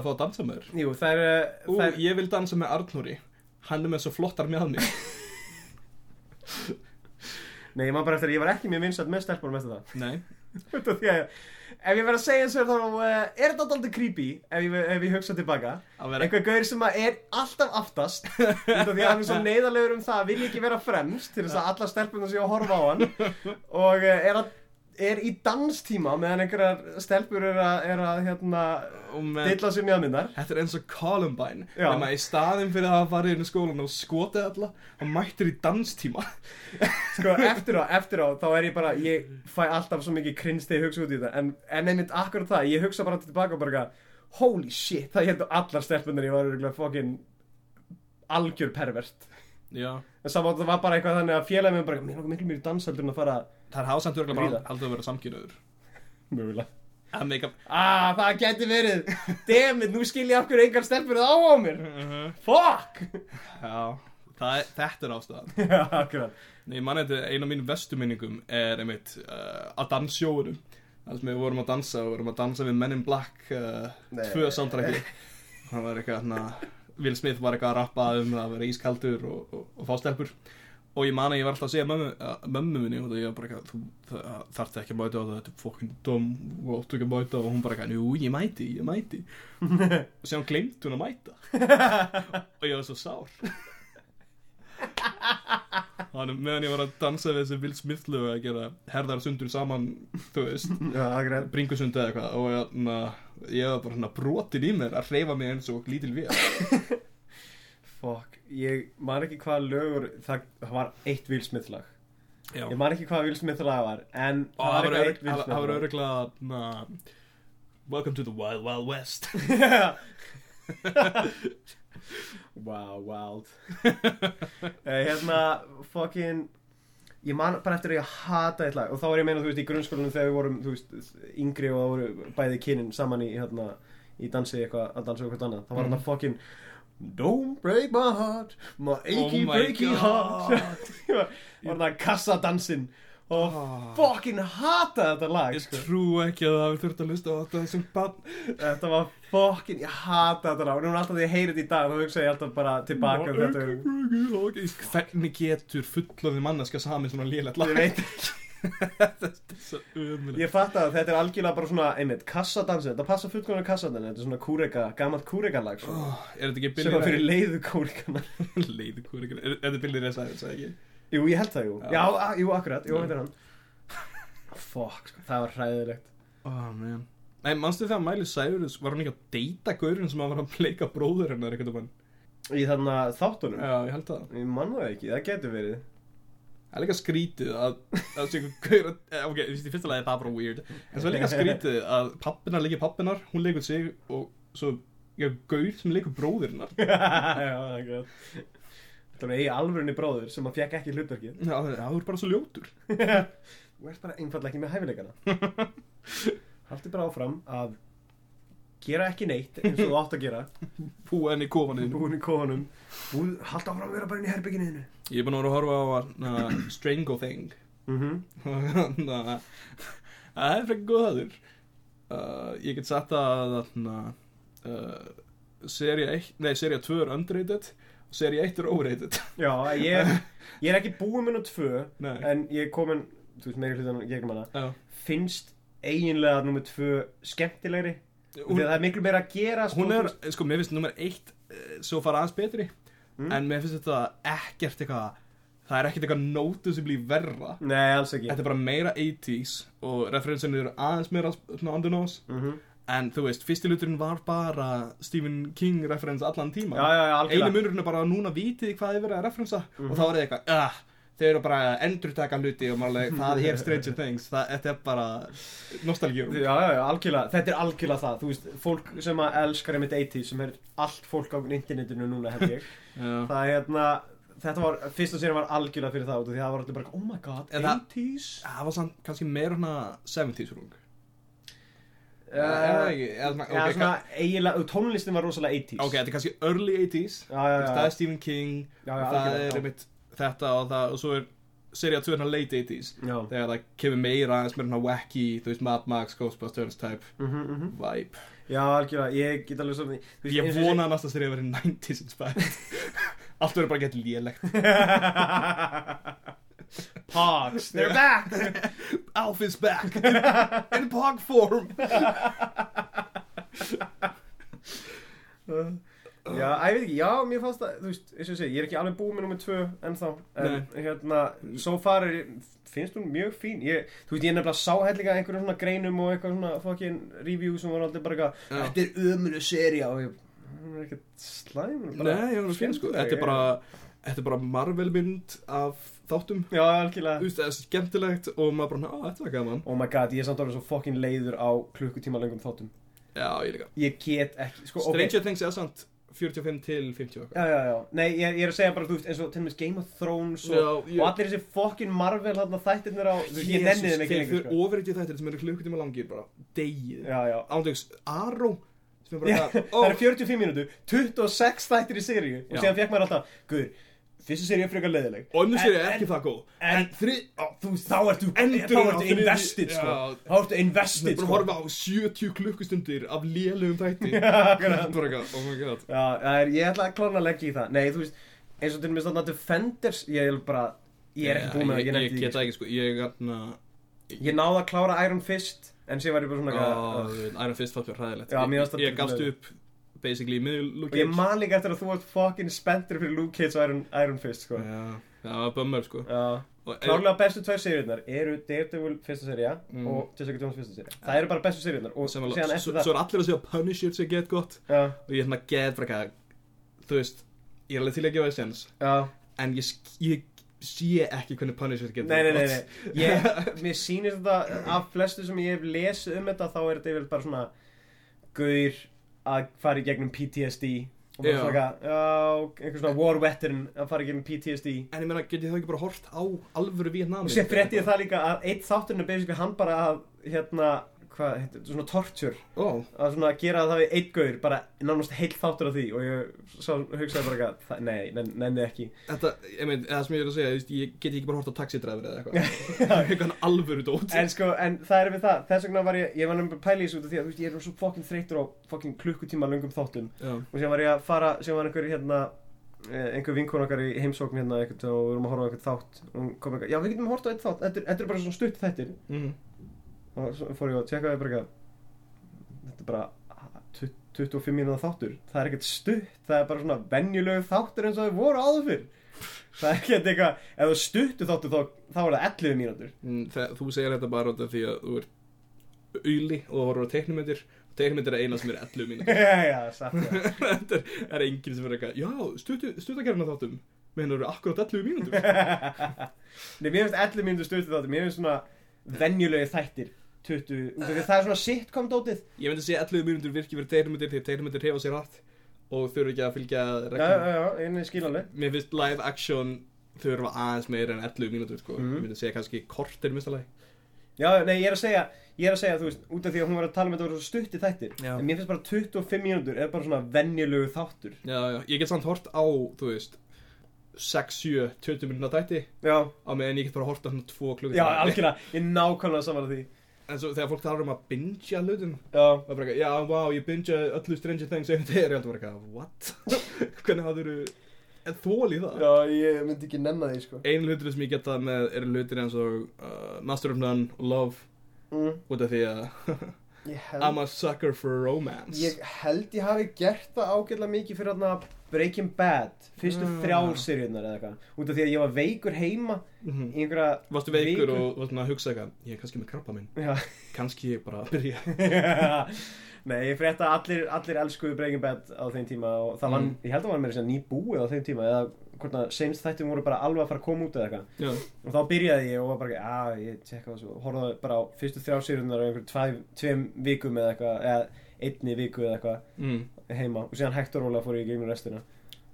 fá að dansa með þér? Jú það er, Ú, það er ég vil dansa með Arnóri. Hann er með svo flottar með mig nei ég maður bara eftir að ég var ekki mjög vinsætt með stelpunum eftir það? Nei, út af því að ef ég verð að segja eins og þá uh, er þetta alltaf creepy ef ég, ef ég hugsa tilbaka. Einhver gaur sem er alltaf aftast því að hann er svo neyðarlegur um það vil ekki vera fremst til þess að alla stelpunum séu að horfa á hann. Og uh, er, að, er í danstíma meðan einhverjar stelpur er að, er að hérna, dilla sér mjöðmyndar Þetta er eins og Columbine Já. Nefna í staðin fyrir að farið inn í skólan og skotið alla Hann mættur í danstíma. Sko eftir á, eftir á þá er ég bara, ég fæ alltaf svo mikið krins þegar ég hugsa út í það en, en einmitt akkurat það, ég hugsa bara tilbaka og bara holy shit, það heldur allar stelpunar ég var örugglega fucking algjör pervert. Já. En saman það var bara eitthvað þannig að félagið mér bara, mér langar miklu mér í dansaldur en að fara Það er hásamt örgulega bara Ríða. aldrei að vera samkynöður mögulega. Að make up ah, það geti verið. Dammit, nú skil ég af hverju engar stelpur það á á mér. Fuck! Já það er, Þetta er ástæðan. Já, akkurat. Nei, ég man þetta einu af mínum bestu minningum er einmitt uh, að danssjóðunum Það sem við vorum að dansa og vorum að dansa við Men in Black uh, Nei. tvö soundtracki Það var eitthvað hérna Will Smith var eitthvað að rappa um að vera ískaldur og, og, og fá stelpur og ég man að ég var alltaf að segja mömmu, minni og ég var bara eitthvað, þú þarft ekki að mæta á það, þetta er fokkin dom og áttu ekki að mæta og hún bara eitthvað, jú, ég mæti, ég mæti. Og sem hún glemt hún að mæta. Og ég var svo sár. Þannig meðan ég var að dansa við þessi Will Smith lög að gera herðar sundur saman, þú veist, bringusundi eða eitthvað og ég, na, ég var bara brotin í mér að hreyfa mig eins og lítil við. fuck, ég man ekki hvað lögur það, það var eitt Will Smith lag Já. ég man ekki hvað Will Smith lag var en Og það var eitt Will það var öruglega, Welcome to the Wild Wild West. Wow, wild uh, Hérna, fucking Ég man bara eftir að ég hata eitt lag Og þá er ég að meina, þú veist, í grunnskólanum Þegar við vorum, þú veist, yngri Og það voru bæði kynin saman í, hérna Í dansi eitthvað, að dansa eitthvað annað Það var Mhm. hérna fucking Don't break my heart My achy Oh my breaky heart God. Var það kassadansinn Og Ah. fucking hata þetta lag Ég sko. trú ekki að það hafi þurft að hlusta á þetta sem bann. Þetta var fucking, ég hata þetta lag Og núna alltaf því ég heyri þetta í dag Þá hugsa ég alltaf bara tilbaka um þetta Hvernig getur fullorðin manneska samið svona lélegt lag? Ég veit umulegt. Ég fatt að þetta er algjörlega bara svona, einmitt, kassadansi, þetta passa fullkomlega kassadansi, þetta er svona kúreka, gammalt kúrekalag svona, Oh, ekki sem Billy fyrir leiðu kúrekana. Leiðu kúrikar. Er þetta Billy Ray Cyrus, eða ekki? Jú, ég held það, jú. Já. Já, jú, akkurat, jú, þetta er hann. Fuck, sko, það var hræðilegt. Oh man Nei, manstu þegar Miley Cyrus var hann ekki að deyta gaurinn sem að var að pleika bróður hennar eitthvað Í þarna þáttunum? Já, ég held það Ég man það ekki, það getur verið. Það er líka skrítið að að að, eh, ok, í fyrsta lagi er það bara weird en svo er líka skrítið að pappinar leikir pappinar hún leikur sig og svo ég gaur sem leikur bróður hennar Já, akkurat. Þetta var eigi alvörinni bróður sem að fekk ekki hlutverkið. Já, það er- það er bara svo ljótur Þú ert bara einfallega ekki með hæfileikana. Haldi bara áfram að gera ekki neitt eins og þú átt að gera. Henni í kofaninu Búin í kofanum. Búin, haldi áfram að vera bara inn í herbygginu þinu. Ég er búin að vera að horfa á uh, Strango Thing Mhm. Að það er frekar góð aður uh, Ég get sagt að uh, Seria 1 Nei, seria 2 er underrated og seria 1 er overrated Já, ég, ég er ekki búinn með tvö Nei En ég er komin, þú veist, meiri hlutan gegnum hana Já. Finnst eiginlega nummer tvö skemmtilegri Hún, það er miklu meira að gera sko, hún er, sko, mér finnst nummer 1 uh, svo fara aðeins betri Mm. en mér finnst þetta ekkert eitthvað það er ekkert eitthvað noticeably verra Nei, alls ekki Þetta er bara meira 80s og referensinni eru aðeins meira svona on the nose Mhm. en þú veist, fyrsti luturinn var bara Stephen King referens allan tíma Já, já, já, einu munurinn er bara að núna vitið hvað þið verið að referensa Mhm. og þá er þið eitthvað uh, þau eru bara að endurtaka hluti og maður alveg, það er Stranger Things. Það, þetta er bara nostalgjum Já, já, já, algjörlega, þetta er algjörlega það. Þú veist, fólk sem að elskar einmitt 80 sem er allt fólk á internetinu núna held ég. Það er hérna, þetta var, fyrst og sér var algjörlega fyrir það Því að það var allir bara, oh my god, En það- 80s það var samt kannski meira hana 70s rung. Svona eiginlega, tónlistin var rosalega 80s ok, þetta er kannski early 80s Já, já, já. það er Stephen King. Já, já, og það er einmitt þetta og það og svo er serið 2 hérna late 80s Já, þegar það kemur meira aðeins meira svona wacky þú veist Mad Max, Ghostbusters type mhm, mhm. vibe. Já, algjörlega, ég get alveg svo þú veist, ég vona að næsta serið að vera 90s inspired. Allt verður bara gett lélegt. Hogs, they're back! Alf is back. In pog form Já, ég veit ekki, já, mér fannst það, þú veist, eins og ég segi, ég er ekki alveg búið með nummer tvö ennþá, en hérna, so far er, finnst hún mjög fín, ég, þú veist, ég nefnilega sá hellinga einhverjum svona greinum og eitthvað svona fucking review sem var aldrei bara eitthvað, Já. þetta er ömunu seria og ég, hún er ekkert slæm, hún er bara Nei, ég var fín sko. Þetta er bara Þetta er bara Marvel mynd af þáttum. Já, algjörlega. Þú veist, það er skemmtilegt og maður bara, á, þetta var gaman. Oh my god, ég er samt alveg svo fucking leiður á klukkutíma lengum þáttum. Já, ég líka. Ég get ekki, sko, ok. Stranger Things er samt 45 til 50 og Já, já, já. Nei, ég, ég er að segja bara, þú veist, eins og til dæmis Game of Thrones og, Já, ég- og allir þessi fucking Marvel hann að þættirnir á, þú veist, ég nenni þeim ekki lengur, Þeir sko. ofurreitið þættir sem eru klukkutíma langir bara Degið Já, já. Ándjóks, Arrow sem er bara eitthvað, það eru 45 mínútur, 26 þættir í seríu og síðan fekk maður alltaf, guður, fyrstu seríu er frekar leiðileg. Og önnur sér er ekki það góð en- En þri Á, Þú þá ertu, Endur þá ertu invested, sko. Þá ertu Við invested, sko. að horfa á 70 klukkustundir af lélugum þætti oh my god Já, er, ég ætla að klána að leggja í það. Nei, þú veist, eins og til dæmis þarna Defenders, ég er bara, ég er ekki búinn með það, Ég, ég nefndi ég því. get það ekki sko Ég hérna Ég náði að klára Iron Fist, en sér var ég bara svona Ó, eitthvað, Iron Fist fannst mér það Ég, gafst upp basically í miðjum Luke og ég Cage man líka eftir að þú varst fucking spenntur fyrir Luke Cage og Iron, Iron Fist, sko. Já, það var bömmur sko Klárlega bestu tvær seríunar eru Daredevil fyrsta seria Mm. og Jessica Jones fyrsta seria. Það eru bara bestu seríunar og síðan svo, eftir svo það. er allir að segja Punisher sem get gott Já, og ég er hérna get eitthvað þú veist, ég er alveg til að gefa það sens en ég, ég sé ekki hvernig Punisher getur Nei, nei, nei. Ég, mér sýnir þetta af flestu sem ég hef lesið um þetta þá er þetta yfir bara svona gaur að fara í gegnum PTSD og bara svona eitthvað, svona war veteran að fara í gegnum PTSD en ég meina, get ég þá ekki bara hort á alvöru Vietnam og sér frétti ég það líka að eitt þátturinn er basically hann bara að hérna, hvað, svona torture. Ó, að svona gera það við eitt gaur bara nánast heilt þáttur af því og ég svo hugsaði bara eitthvað, nei, nenn- nenni ekki. Þetta, ég meina, það sem ég er að segja veist, ég get ekki bara hort á taxidræður eða eitthvað. Eitthvað alvöru dót. En sko, en það er við það, þess vegna var ég, ég var nefnilega að í þessu út af því að, þú veist, ég er svo fokkin þreytur á fokkin klukkutíma löngum þáttum. Já, og síðan var ég að fara, síðan var einhver hérna, eh, einhver vinkun okkar í heimsókn hérna eitthvað og við vorum að horfa á eitthvað þátt. Og hún kom eitthvað, já við getum horft á eitt þátt, þetta er, bara svona stutt þættir. Mhm og svo fór ég að tjekka það þetta er bara tu- 25 mínúða þáttur, það er ekkert stutt, það er bara svona venjulegu þáttur eins og þau voru áður fyrr. Það er ekkert eitthvað, ef þú stuttu þáttur þá, þá er það 11 mínútur. Mm, þe- Þú segir þetta bara út af því að þú ert auðli og þú horfur á teiknumyndir teiknumyndir er eina sem er 11 mínútur já, já, satt, já. Þetta er, er enginn sem er eitthvað Já, stuttakerfina þáttum Meina eru akkurat 11 mínútur Nei, mér finnst 11 mínútur stuttu þáttur, mér finnst svona venjulegi þættir 20, út af því að það er svona sitcom dótið. Ég myndi segja 11 mínútur virki fyrir teiknumyndir Því teiknumyndir hefa sér rætt Og þurfi ekki að fylgja Já, já, reglum já, einnig skilanleg. Mér finnst live action þurfa aðeins meira en 11 mínútur sko. Mhm. Ég myndi segja kannski kortir minnstalega Já, nei, ég er að segja, ég er að segja, þú veist, út af því að hún var að tala um þetta voru svo stutti þættir. Já. En mér finnst bara 25 mínútur er bara svona venjulegu þáttur. Já, já, ég get samt hort á, þú veist 6, 7, 20 mínúna þætti Já, á meðan ég get bara hort á svona 2 klukkur já, algjörlega, ég er nákvæmlega saman að því. En svo þegar fólk talar um að bingea hlutum Já. og bara eitthvað, já, wow, ég bingea öllu Stranger Things einu þegar ég heldur bara eitthvað, what? Hvernig hafður þú þól í það? Já, ég myndi ekki nefna því, sko. Einu hlutur sem ég geta með eru hlutir eins og uh, Master of None og Love Mm. út af því að Ég I'm a sucker for romance Ég held ég hafi gert það ágætlega mikið fyrir þarna Breaking Bad Fyrstu Ah. þrjár seríunar eða eitthvað Út af því að ég var veikur heima Mhm. Í einhverja Varstu veikur Viku. og varstu að hugsa eitthvað Ég er kannski með krabba minn Já Kannski ég bara að byrja Nei, ég frétta að allir, allir elskuðu Breaking Bad á þeim tíma og það var, Mm. ég held að það var meira sem ný búið á þeim tíma eða hvort að senst þættum voru bara alveg að fara að koma út eða eitthvað. Já, og þá byrjaði ég og var bara, að ég tjekka það svo. Horfði bara á fyrstu þrjá sérunnar á einhverjum tveim vikum eða eitthvað eða einni viku eða eitthvað mm. heima. Og síðan hægt og rólega fór ég í gegnum restina.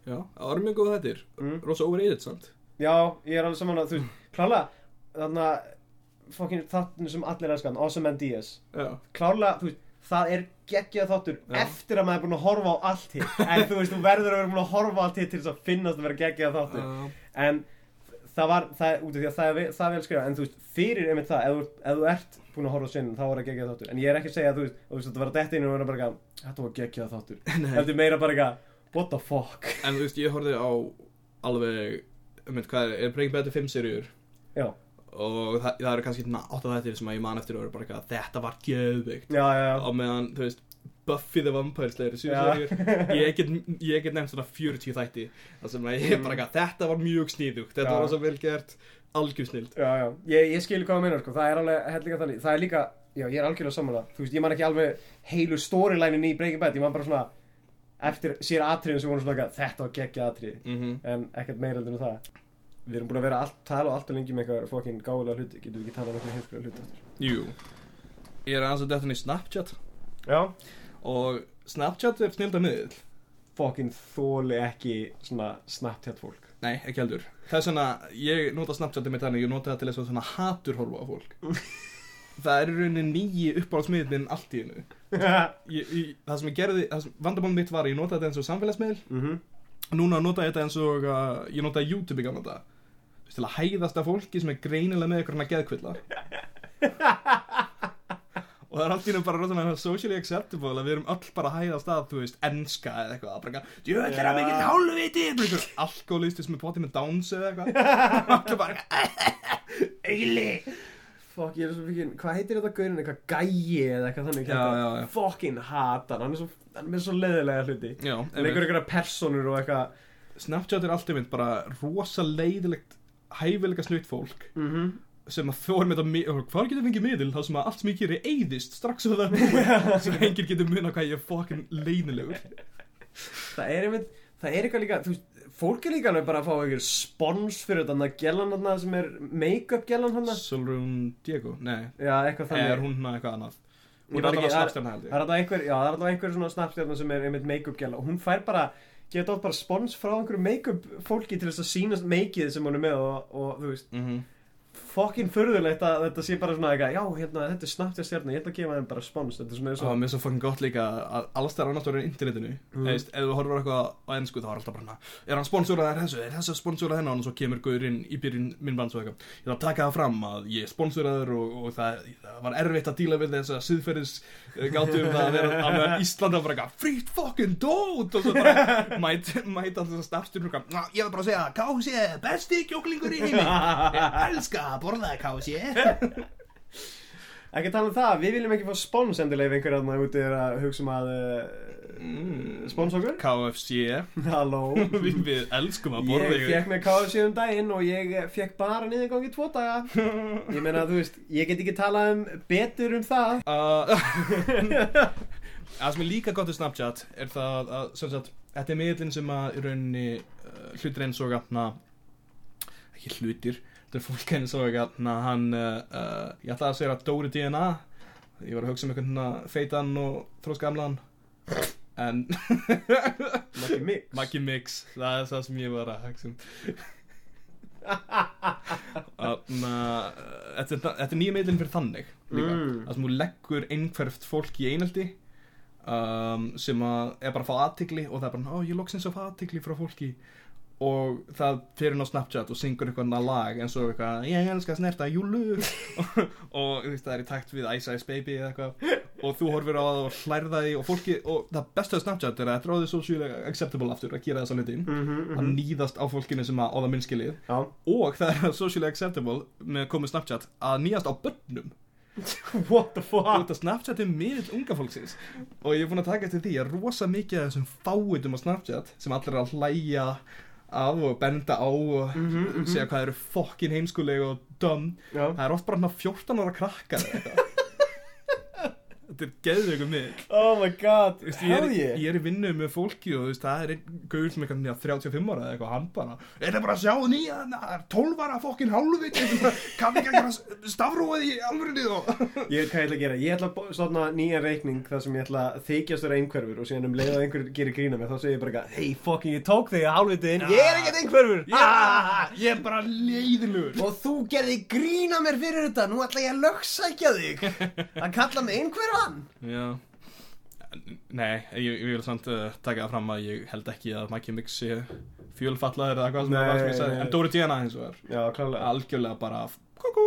Já, það var mjög góð þettir mm. Rosa overrated samt. Já, ég er alveg saman að þú klálega þarna fokkin þáttinu sem allir elskan, Awesome Man Diaz Já, klálega, þú veist, það er geggjað þáttur Já. eftir að maður er búin að horfa á allt hitt. En þú veist, þú verður að vera búin að horfa á allt hitt til þess að finnast að vera geggjað þáttur. Já. en það var, það út af því að það er, það er vel skrifað en þú veist, fyrir einmitt það, ef ef þú ert búin að horfa á sinni, þá er það geggjað þáttur. En ég er ekki að segja að þú veist, þú veist, þetta var að detta inn og vera bara eitthvað, þetta var geggjað þáttur. Er meira bara eitthvað, what the fuck? En þú veist, ég horfði á alveg um veit hvað Breaking Bad 5 seríur já, og það, það eru kannski átt af þættir sem að ég man eftir og eru bara eitthvað þetta var já á meðan, þú veist, Buffy the Vampire Slayer ég get, ég get nefnt svona 40 þætti það sem að ég er bara eitthvað, þetta var mjög sníðugt þetta Já. var svo vel gert, algjör snild. Já, já, ég, ég skil hvað það meina, sko, það er alveg hellinga þannig, það er líka, já, ég er algjörlega saman þú veist, ég man ekki alveg heilu storyline í Breaking Bad, ég man bara svona, eftir sér atriðin sem voru svona þetta var geggja atrið, mm -hmm. en ekkert meira en það. Við erum búin að vera allt, tala og alltaf lengi með eitthvað fokkin gáðulega hluti, getum við ekki talað um eitthvað heimskulega hluti eftir. Jú Ég er aðeins að þetta í Snapchat Já. og Snapchat er snilda miðl Fokkin þóli ekki svona Snapchat fólk. Nei, ekki heldur Það er svona, ég nota Snapchatið mitt þannig Ég nota það til þess að svona haturhorfa á fólk Það er í rauninni nýji uppáhaldsmiðl minn allt í hennu Það sem ég gerði, það sem vandamál mitt var að Ég nota þetta eins og samfélagsmiðl Mhm. Núna nota ég þetta eins og uh, Ég nota YouTube í gamla þetta Til að hæðast af fólki sem er greinilega með eitthvað geðkvilla. Og það er allt í nú bara rosalega socially acceptable að við erum öll bara að hæðast að, þú veist, enska eða eitthvað, bara eitthvað, djöðl er að mikið hálfviti, alkoholistis með poti með downs eða eitthvað, allir bara, eili. Fokk, ég er svo fikkin, hvað heitir þetta gaurin, eitthvað gæi eða eitthvað þannig Já. Fokkin hata hann, er svo, hann er svo leðilega hluti. Leikur einhverja personur og eitthvað. Snapchat er alltaf mynd bara rosa leiðilegt, hæfilega snutt fólk mm sem að þú er með þetta, hvað getur fengið miðil? Þá sem að allt sem ég gerir eyðist strax og það er búið, sem enginn getur munna hvað ég er fokkin leiðilegur. Það er einmitt, það er eitthvað líka, þú veist, fólk er líka alveg bara að fá einhver spons fyrir að gellan hann sem er make-up gellan hann Solrún Diego, nei, Já, er hún hérna eitthvað annað? Hún er alltaf snabstjarna held Það ég. alltaf einhver, það er alltaf einhver svona snapstjarnar sem er einmitt make-up gæla og hún fær bara, geta átt bara spons frá einhverju make-up fólki til þess að sína make-ið sem hún er með og, og þú veist, Mhm. Fokkin furðulegt að þetta sé bara svona eitthvað, já, hérna, þetta er snapstjarnar, ég ætla að gefa þeim bara spons, þetta er svona eins var og, mér svo fucking gott líka að alls það er annars á internetinu Mm. Eðist, ef þú horfur eitthvað á ennsku þá er alltaf bara hana, er hann sponsorað þessu, er þessu sponsorað hennar og svo kemur gaurinn í byrjun minnbands og eitthvað ég ætla að taka það fram að ég er sponsoraður og, og það, það var erfitt að díla við þess að siðferðis gáttu um það að vera að meðan Ísland var bara eitthvað frýtt fucking dót. Og svo bara mæt, mæt alltaf að starfstur og eitthvað, ég vil bara segja KFC er besti kjóklingur í heimi. Ég elska að borða KFC ekki tala um það, við viljum ekki fá spons endilega ef einhver aðna úti er að hugsa um að uh, Mm. spons okkur, KFC halló, við, við elskum að borða Ég fekk með KFC um daginn og ég fekk bara niðurgang í tvo daga. Ég meina, þú veist, ég get ekki talað um betur um það. Uh, Það sem er líka gott í Snapchat er það að sem sagt, þetta er miðlinn sem að í rauninni uh, hlutir eins og að ekki hlutir, þetta er fólk eins og að hann uh, ég ætlaði að segja að Dóri DNA ég var að hugsa um einhvern hérna feitan og þróskamlan en Maggi Mix. Maggi Mix, það er það sem ég var að hugsa um. Að þetta er- nýja miðlinn fyrir þannig líka. Mm. það sem þú leggur einhverft fólk í einaldi um, sem að er bara að fá aðtigli og það er bara, ó ég loksins að fá aðtigli frá fólki og það fyrir inn á Snapchat og syngur eitthvað lag eins og eitthvað, ég elska að snerta júlur og, og þú veist, það er í takt við Ice Ice Baby eða eitthvað. Og þú horfir á það og hlærða því og fólki, og það besta af Snapchat er að þetta er ráðið socially acceptable aftur að gera þessa hluti. Mhm, að mhm. nýðast á fólkinu sem að það minnskilið Já. Og það er socially acceptable með komið Snapchat að nýðast á börnum. What the fuck? Veit að Snapchat er miðill unga fólksins. Og ég er búin að taka eftir því að rosa mikið af þessum fáitum á Snapchat sem allir að hlæja af og benda á og Mhm, mhm. segja hvað eru fokkin heimskuleg og Já það er oft bara hérna 14 ára krakkar. Þetta er geðveikum miðill. Oh my god Þú veist, ég, er, Hell yeah ég. er í vinnu með fólki og þú veist, það er einn gaur sem er kannski 35 ára eða eitthvað hann bara er það bara að sjá nýja, það er 12 ára fokkin hálfviti kann ekki að gera stafróið í alvörinni og Ég veit hvað ég ætla að gera. Ég ætla að stofna nýjan reikning þar sem ég ætla að þykjast vera einhverfur og síðan um leið að einhver gerir grína mig þá segir ég bara eitthvað Hei fucking ég tók þig að hálfvitin Ég er ekkert einhverfur. Já, ég er bara leiðilegur. Og þú gerði grína mér fyrir þetta Einhverfan Já. Nei, ég, ég vil samt uh, taka það fram að ég held ekki að Maggi Mix sé fjölfallaður eða hvað sem það var sem ég sagði. En Dóri Díana hins vegar Já, klálega. Algjörlega bara kúkú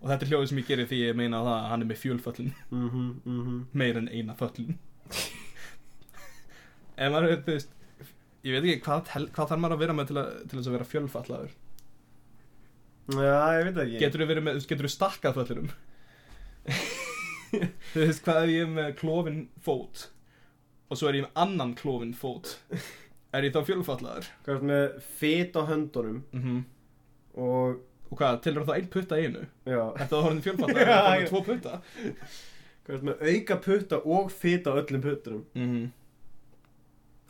Og þetta er hljóðið sem ég gerir því ég meina það að hann er með fjölföllin. Mhm, mhm. Meir en eina föllin. Ef maður er, þú veist Ég veit ekki hvað, hvað þarf maður að vera með til, að, til þess að vera fjölfallaður? Já, ég veit það ekki. Getur þú verið með, getur þú stakkað föllurum Þú veist hvað ef ég er með klófin fót Og svo er ég með annan klófin fót? Er ég þá fjölfallaður? Hvað er með fit á höndunum Mm og, Og hvað, tilur þá einn putta einu? já. Þetta var horfinn fjölfallaður, var já. með tvo putta? Hvað er með auka putta og fit á öllum puttunum? Mm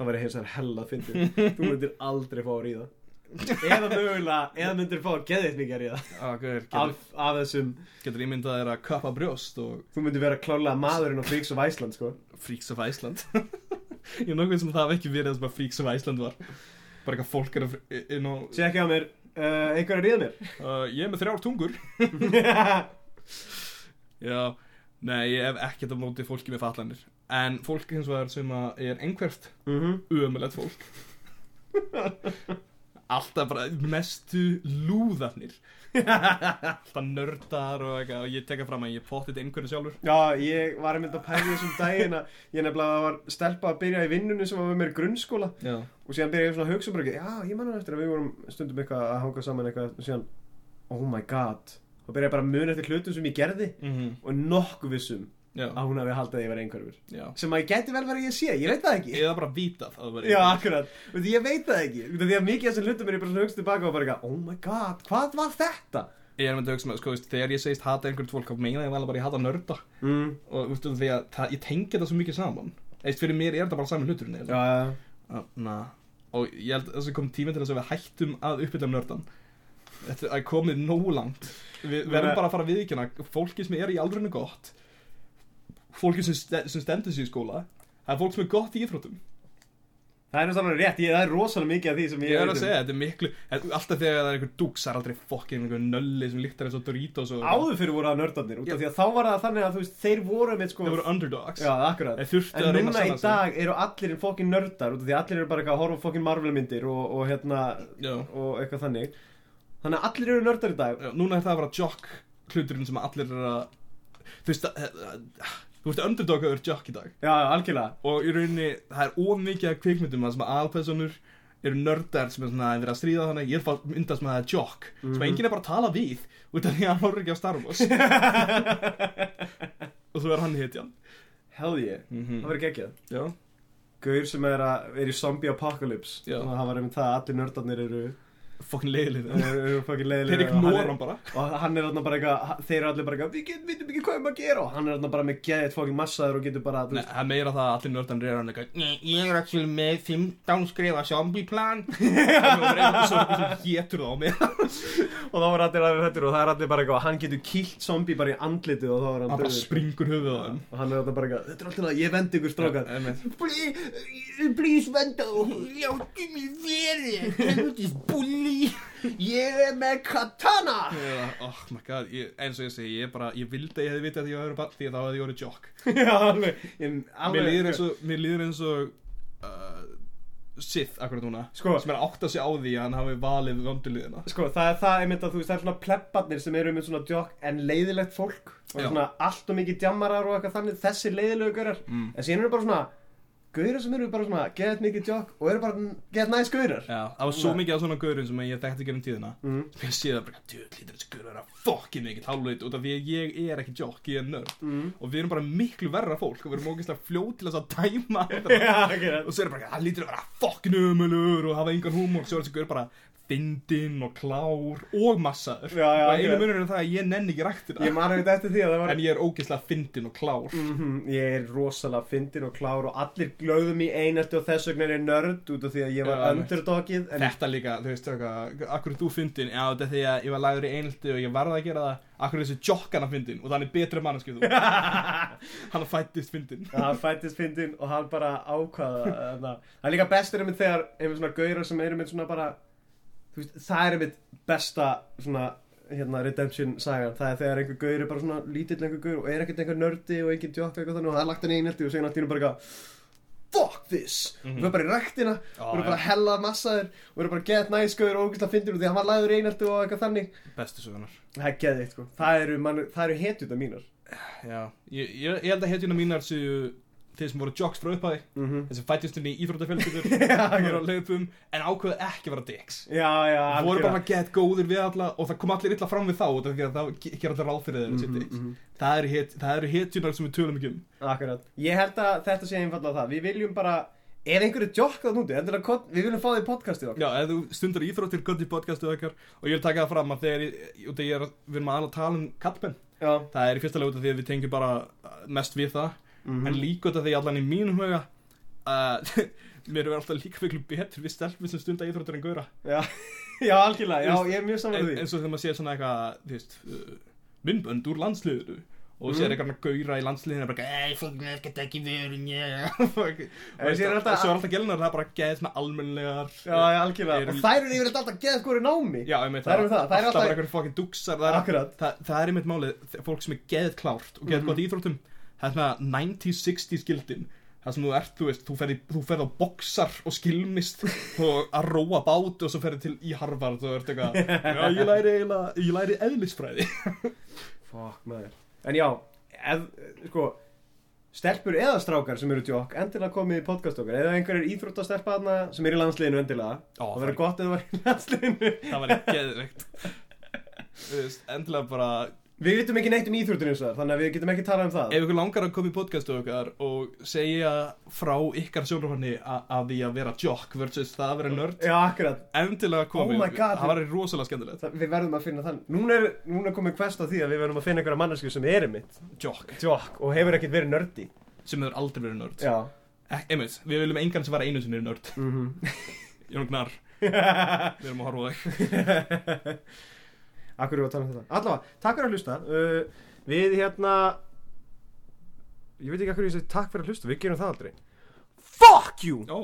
Það væri heils að hella að fyndi Þú myndir aldrei fá að ríða Eða mögulega, eða myndir fá að geðið mikið að ríða af, þessum, getur ímyndað þér að kappa brjóst og þú myndir vera klálega maðurinn á Freaks of Iceland sko. Freaks of Iceland? Ég er nokkuð sem að það hef ekki verið það að Freaks of Iceland var. Bara eitthvað fólk er að inn á Tjekki á mér, uh, einhver að ríða mér? Uh, Ég er með þrjár tungur. Já, nei, ég hef ekkert af móti fólki með fatlanir. En fólk hins vegar sem að er einhverft Mhm. Ömulegt fólk Alltaf bara mestu lúðarnir. Alltaf nördar og eitthvað Og ég teka fram að ég potið einhverju sjálfur. Já, ég var einmitt að pæla þessum daginn að ég nefnilega var stelpa að byrja í vinnunni sem var með mér í grunnskóla. Já, og síðan byrja ég svona að hugsa bara ekki, já, ég manna eftir að við vorum stundum eitthvað að hanga saman eitthvað og síðan, oh my god. Og byrja ég bara að muna eftir hlutum sem ég gerði mm og nokkuð vissum já, að hún hafi haldið að ég var einhverfur. Já. Sem að ég geti vel verið að ég sé, ég veit það ekki. Eða bara vitað að það væri Já, einhver. akkurat, Veitu, ég veit það ekki. Því að mikið af þessum hlutum er ég bara svona hugst tilbaka og bara eitthvað, oh my god, hvað var þetta? Ég er með að hugsa með, sko, þegar ég segist hata einhvern fólk þá meina ég vel bara að ég hata nörda. Mm. og veistu, því að það, ég tengi þetta svo mikið saman. Eist fyrir mér er þetta bara saman Já, já, Na, og ég held að þessi kom tíminn til þess að við hættum að uppbyggja nördan. Þetta er komið nógu langt. Við verðum bara að fara að viðkjöna fólki sem er í aldrinu gott fólki sem, sem stendur sér í skóla það er fólk sem er gott í íþróttum. Það er náttúrulega rétt, ég, það er rosalega mikið af því sem ég Ég er að segja, þetta er miklu Alltaf þegar það er einhver dúks, það er aldrei fokkin einhver nölli sem líktar eins og Doritos og Áður fyrir voru það nördarnir, út af því að þá var það þannig að þú veist, þeir voru með sko Það voru underdogs. Já, akkurat. Þeir En að núna að í dag eru allir fokkin nördar út af því að allir eru bara að horfa fokkin Marvel myndir og, og hérna Já, og eitthvað þannig. Þannig að allir eru nördar í dag. Já, núna er það bara jock hluturinn sem allir er að Þú veist að Þú veist underdog að vera jock í dag. Já, algjörlega. Og í rauninni, það er of mikið af kvikmyndum að sem að aðalpersonur eru nördar sem er svona að vera að stríða þannig. Ég er myndast með það jock sem Mhm. enginn er bara að tala við út af því að hann horfir ekki á Star Wars. Og svo er hann hitjan Hell yeah, mm það verður geggjað. Gaur sem er, að, er í zombie apocalypse. Já. og það var einmitt það að allir nördarnir eru, fokkin leiðilegt Þeir ignora hann bara. og hann er þarna bara eitthvað þeir eru allir bara eitthvað, við vitum ekki hvað um að gera. Og hann er þarna bara með geðið fokkin massaður og getur bara Nei, það er meira það að allir nördan reyður hann eitthvað ég er actually með 15 skrifa zombie plan og svo getur það á mig og þá var allir aðrir hættur og það er allir bara eitthvað hann getur kýlt zombie bara í andlitið og þá er hann hann bara springur höfuð á hann. Og alltaf ég Ég er með katana Oh my god, ég, eins og ég segi, ég bara, ég vildi að ég hefði vitað að ég var bara, því að þá hefði ég orðið jock já, alveg, ég, alveg Mér líður eins og, mér líður eins og uh, Sith akkurat núna Sko. sem er að átta sig á því að hann hafi valið vönduliðina Sko, það er það einmitt að þú veist, það er svona plebbarnir sem eru með svona djokk en leiðilegt fólk og Já. svona allt og mikið djammarar og eitthvað þannig, þessi leiðilegu gaurar Mm. en síðan eru bara svona gaurar sem eru bara svona geðt mikið djokk og eru bara geðt næst gaurar Já, það var svo mikið af svona gaurin sem ég þekkti gerum tíðina mm. sem ég sé það bara, djöð, lítur þessi gaur að fokkin mikið hálfleit út af því að ég er ekki jock, ég er nörd Mm. og við erum bara miklu verra fólk og við erum ógeðslega fljót til þess að dæma. Já, ekki og svo er það bara, lítur að vera fokkin umulur og hafa engan húmor, svo er þessi gaur bara fyndinn og klár og massaður. Já, já, og einu munur er það að ég nenni ekki ræktina Ég man ekkert eftir því að það var en ég er ógeðslega fyndinn og klár. Mhm, Ég er rosalega fyndin og klár og allir glöðum í einelti og þess vegna er ég nörd út af því að ég var underdogið en Þetta líka, þú veist, eitthvað, akkur þú fyndin? Já, þetta er því að ég var lagður í einhaldi og ég varði að gera það. Akkur þessi jokkana fyndin? Og þannig betri manneski þú. Hann fættist fyndin. Hann fættist fyndin og hann bara ákvaða veist, það er einmitt besta svona hérna redemption sagan. Það er þegar einhver gaur er bara svona lítill einhver gaur og er ekkert einhver nördi og eitthvað þannig og það er lagt hann í einhelti og segir hann allt í einu bara eitthvað fuck this. Mhm. og við bara í ræktina Já, og við já. bara hella massaður og við erum bara get næs gaur og ógæslega fyndin og því að hann var lagður einhelti og eitthvað þannig. Bestu sögunar það er geðið sko. Það eru, eru hetjúta mínar. Já, ég, ég, ég held að hetjuna mínar séu þeir sem voru jocks frá upphæði Mhm. þeir sem fættist inn í íþróttafjölskyldur. Hér á hlaupum en ákveðu ekki að vera dicks. Já, já, voru bara gett góðir við alla og það kom allir illa fram við þá að það gera allir ráð fyrir þeir mm -hmm, mhm. það eru hit, það eru hitjunar sem við tölum ekki um. Akkurat. Ég held að þetta sé einfallega það. Við viljum bara Ef einhverju jokk það núti Við viljum fá því podcastið okkar. Já, ef þú stundar íþróttir gott í podcastu okkar. Og ég vil taka það fram að þegar ég, ég er, að- við erum aðal að tala um kallmenn Já. Það er í fyrsta lega út af því að við tengjum bara mest við það Mhm. en líka af því allan í mínum huga að mér er alltaf líka miklu betur við stelpum sem stundar íþróttir en gauðra Já, já algjörlega. Já, ég er mjög saman en, því. eins og þegar maður sér svona eitthvað þú veist, uh, myndbönd úr landsliðinu og Mhm. sér eitthvað gauðra í landsliðinu bara ei, fólk nefnir ekki verið og En sér alltaf- svo er alltaf gelnar það bara geð með almennilegar. Já, já, algjörlega. Eru- Og þær eru yfir alltaf geða skori námi. Já, meit Það er um það, það. Er alltaf það er, það, það einmitt málið, fólk sem er geð klárt og geð Mhm. gott í íþróttum það er svona 90s-60s gildin það sem þú ert, þú veist, þú ferð, í- þú ferð á boxar og skilmist og að róa bát og svo ferð til í Harvard og ert eitthvað, já, ég læri eiginlega, ég læri eðlisfræði. Fuck maður. En já, ef, sko Stelpur eða strákar sem eru jokk Endilega komið í podcast okkar. Eða einhverjir íþróttastelpa þarna Sem er í landsliðinu endilega Ó, Það verður gott ef það var í landsliðinu. Það var Þú veist, endilega bara Við vitum ekki neitt um og það Þannig að við getum ekki talað um það. Ef ykkur langar að koma í podcastu okkar og segja frá ykkar sjónarfarni að því að vera jock versus það að vera nörd Já, akkurat. endilega komið, Oh my God. það var rosalega skemmtilegt. Það, Við verðum að finna þann. Núna er, núna er komið quest á því að við verðum að finna einhverja mannesku sem er mitt jock, Jokk og hefur ekkert verið nördi. Sem hefur aldrei verið nörd. Já. Ek, einmitt, við viljum engan sem var einu sinni nörd. Mm Jón Gnar, við erum að horfa þig Akkur eru að tala um þetta? Allavega, takk fyrir að hlusta. Uh, Við hérna Ég veit ekki akkur ég segi takk fyrir að hlusta Við gerum það aldrei. Fuck you! Ó,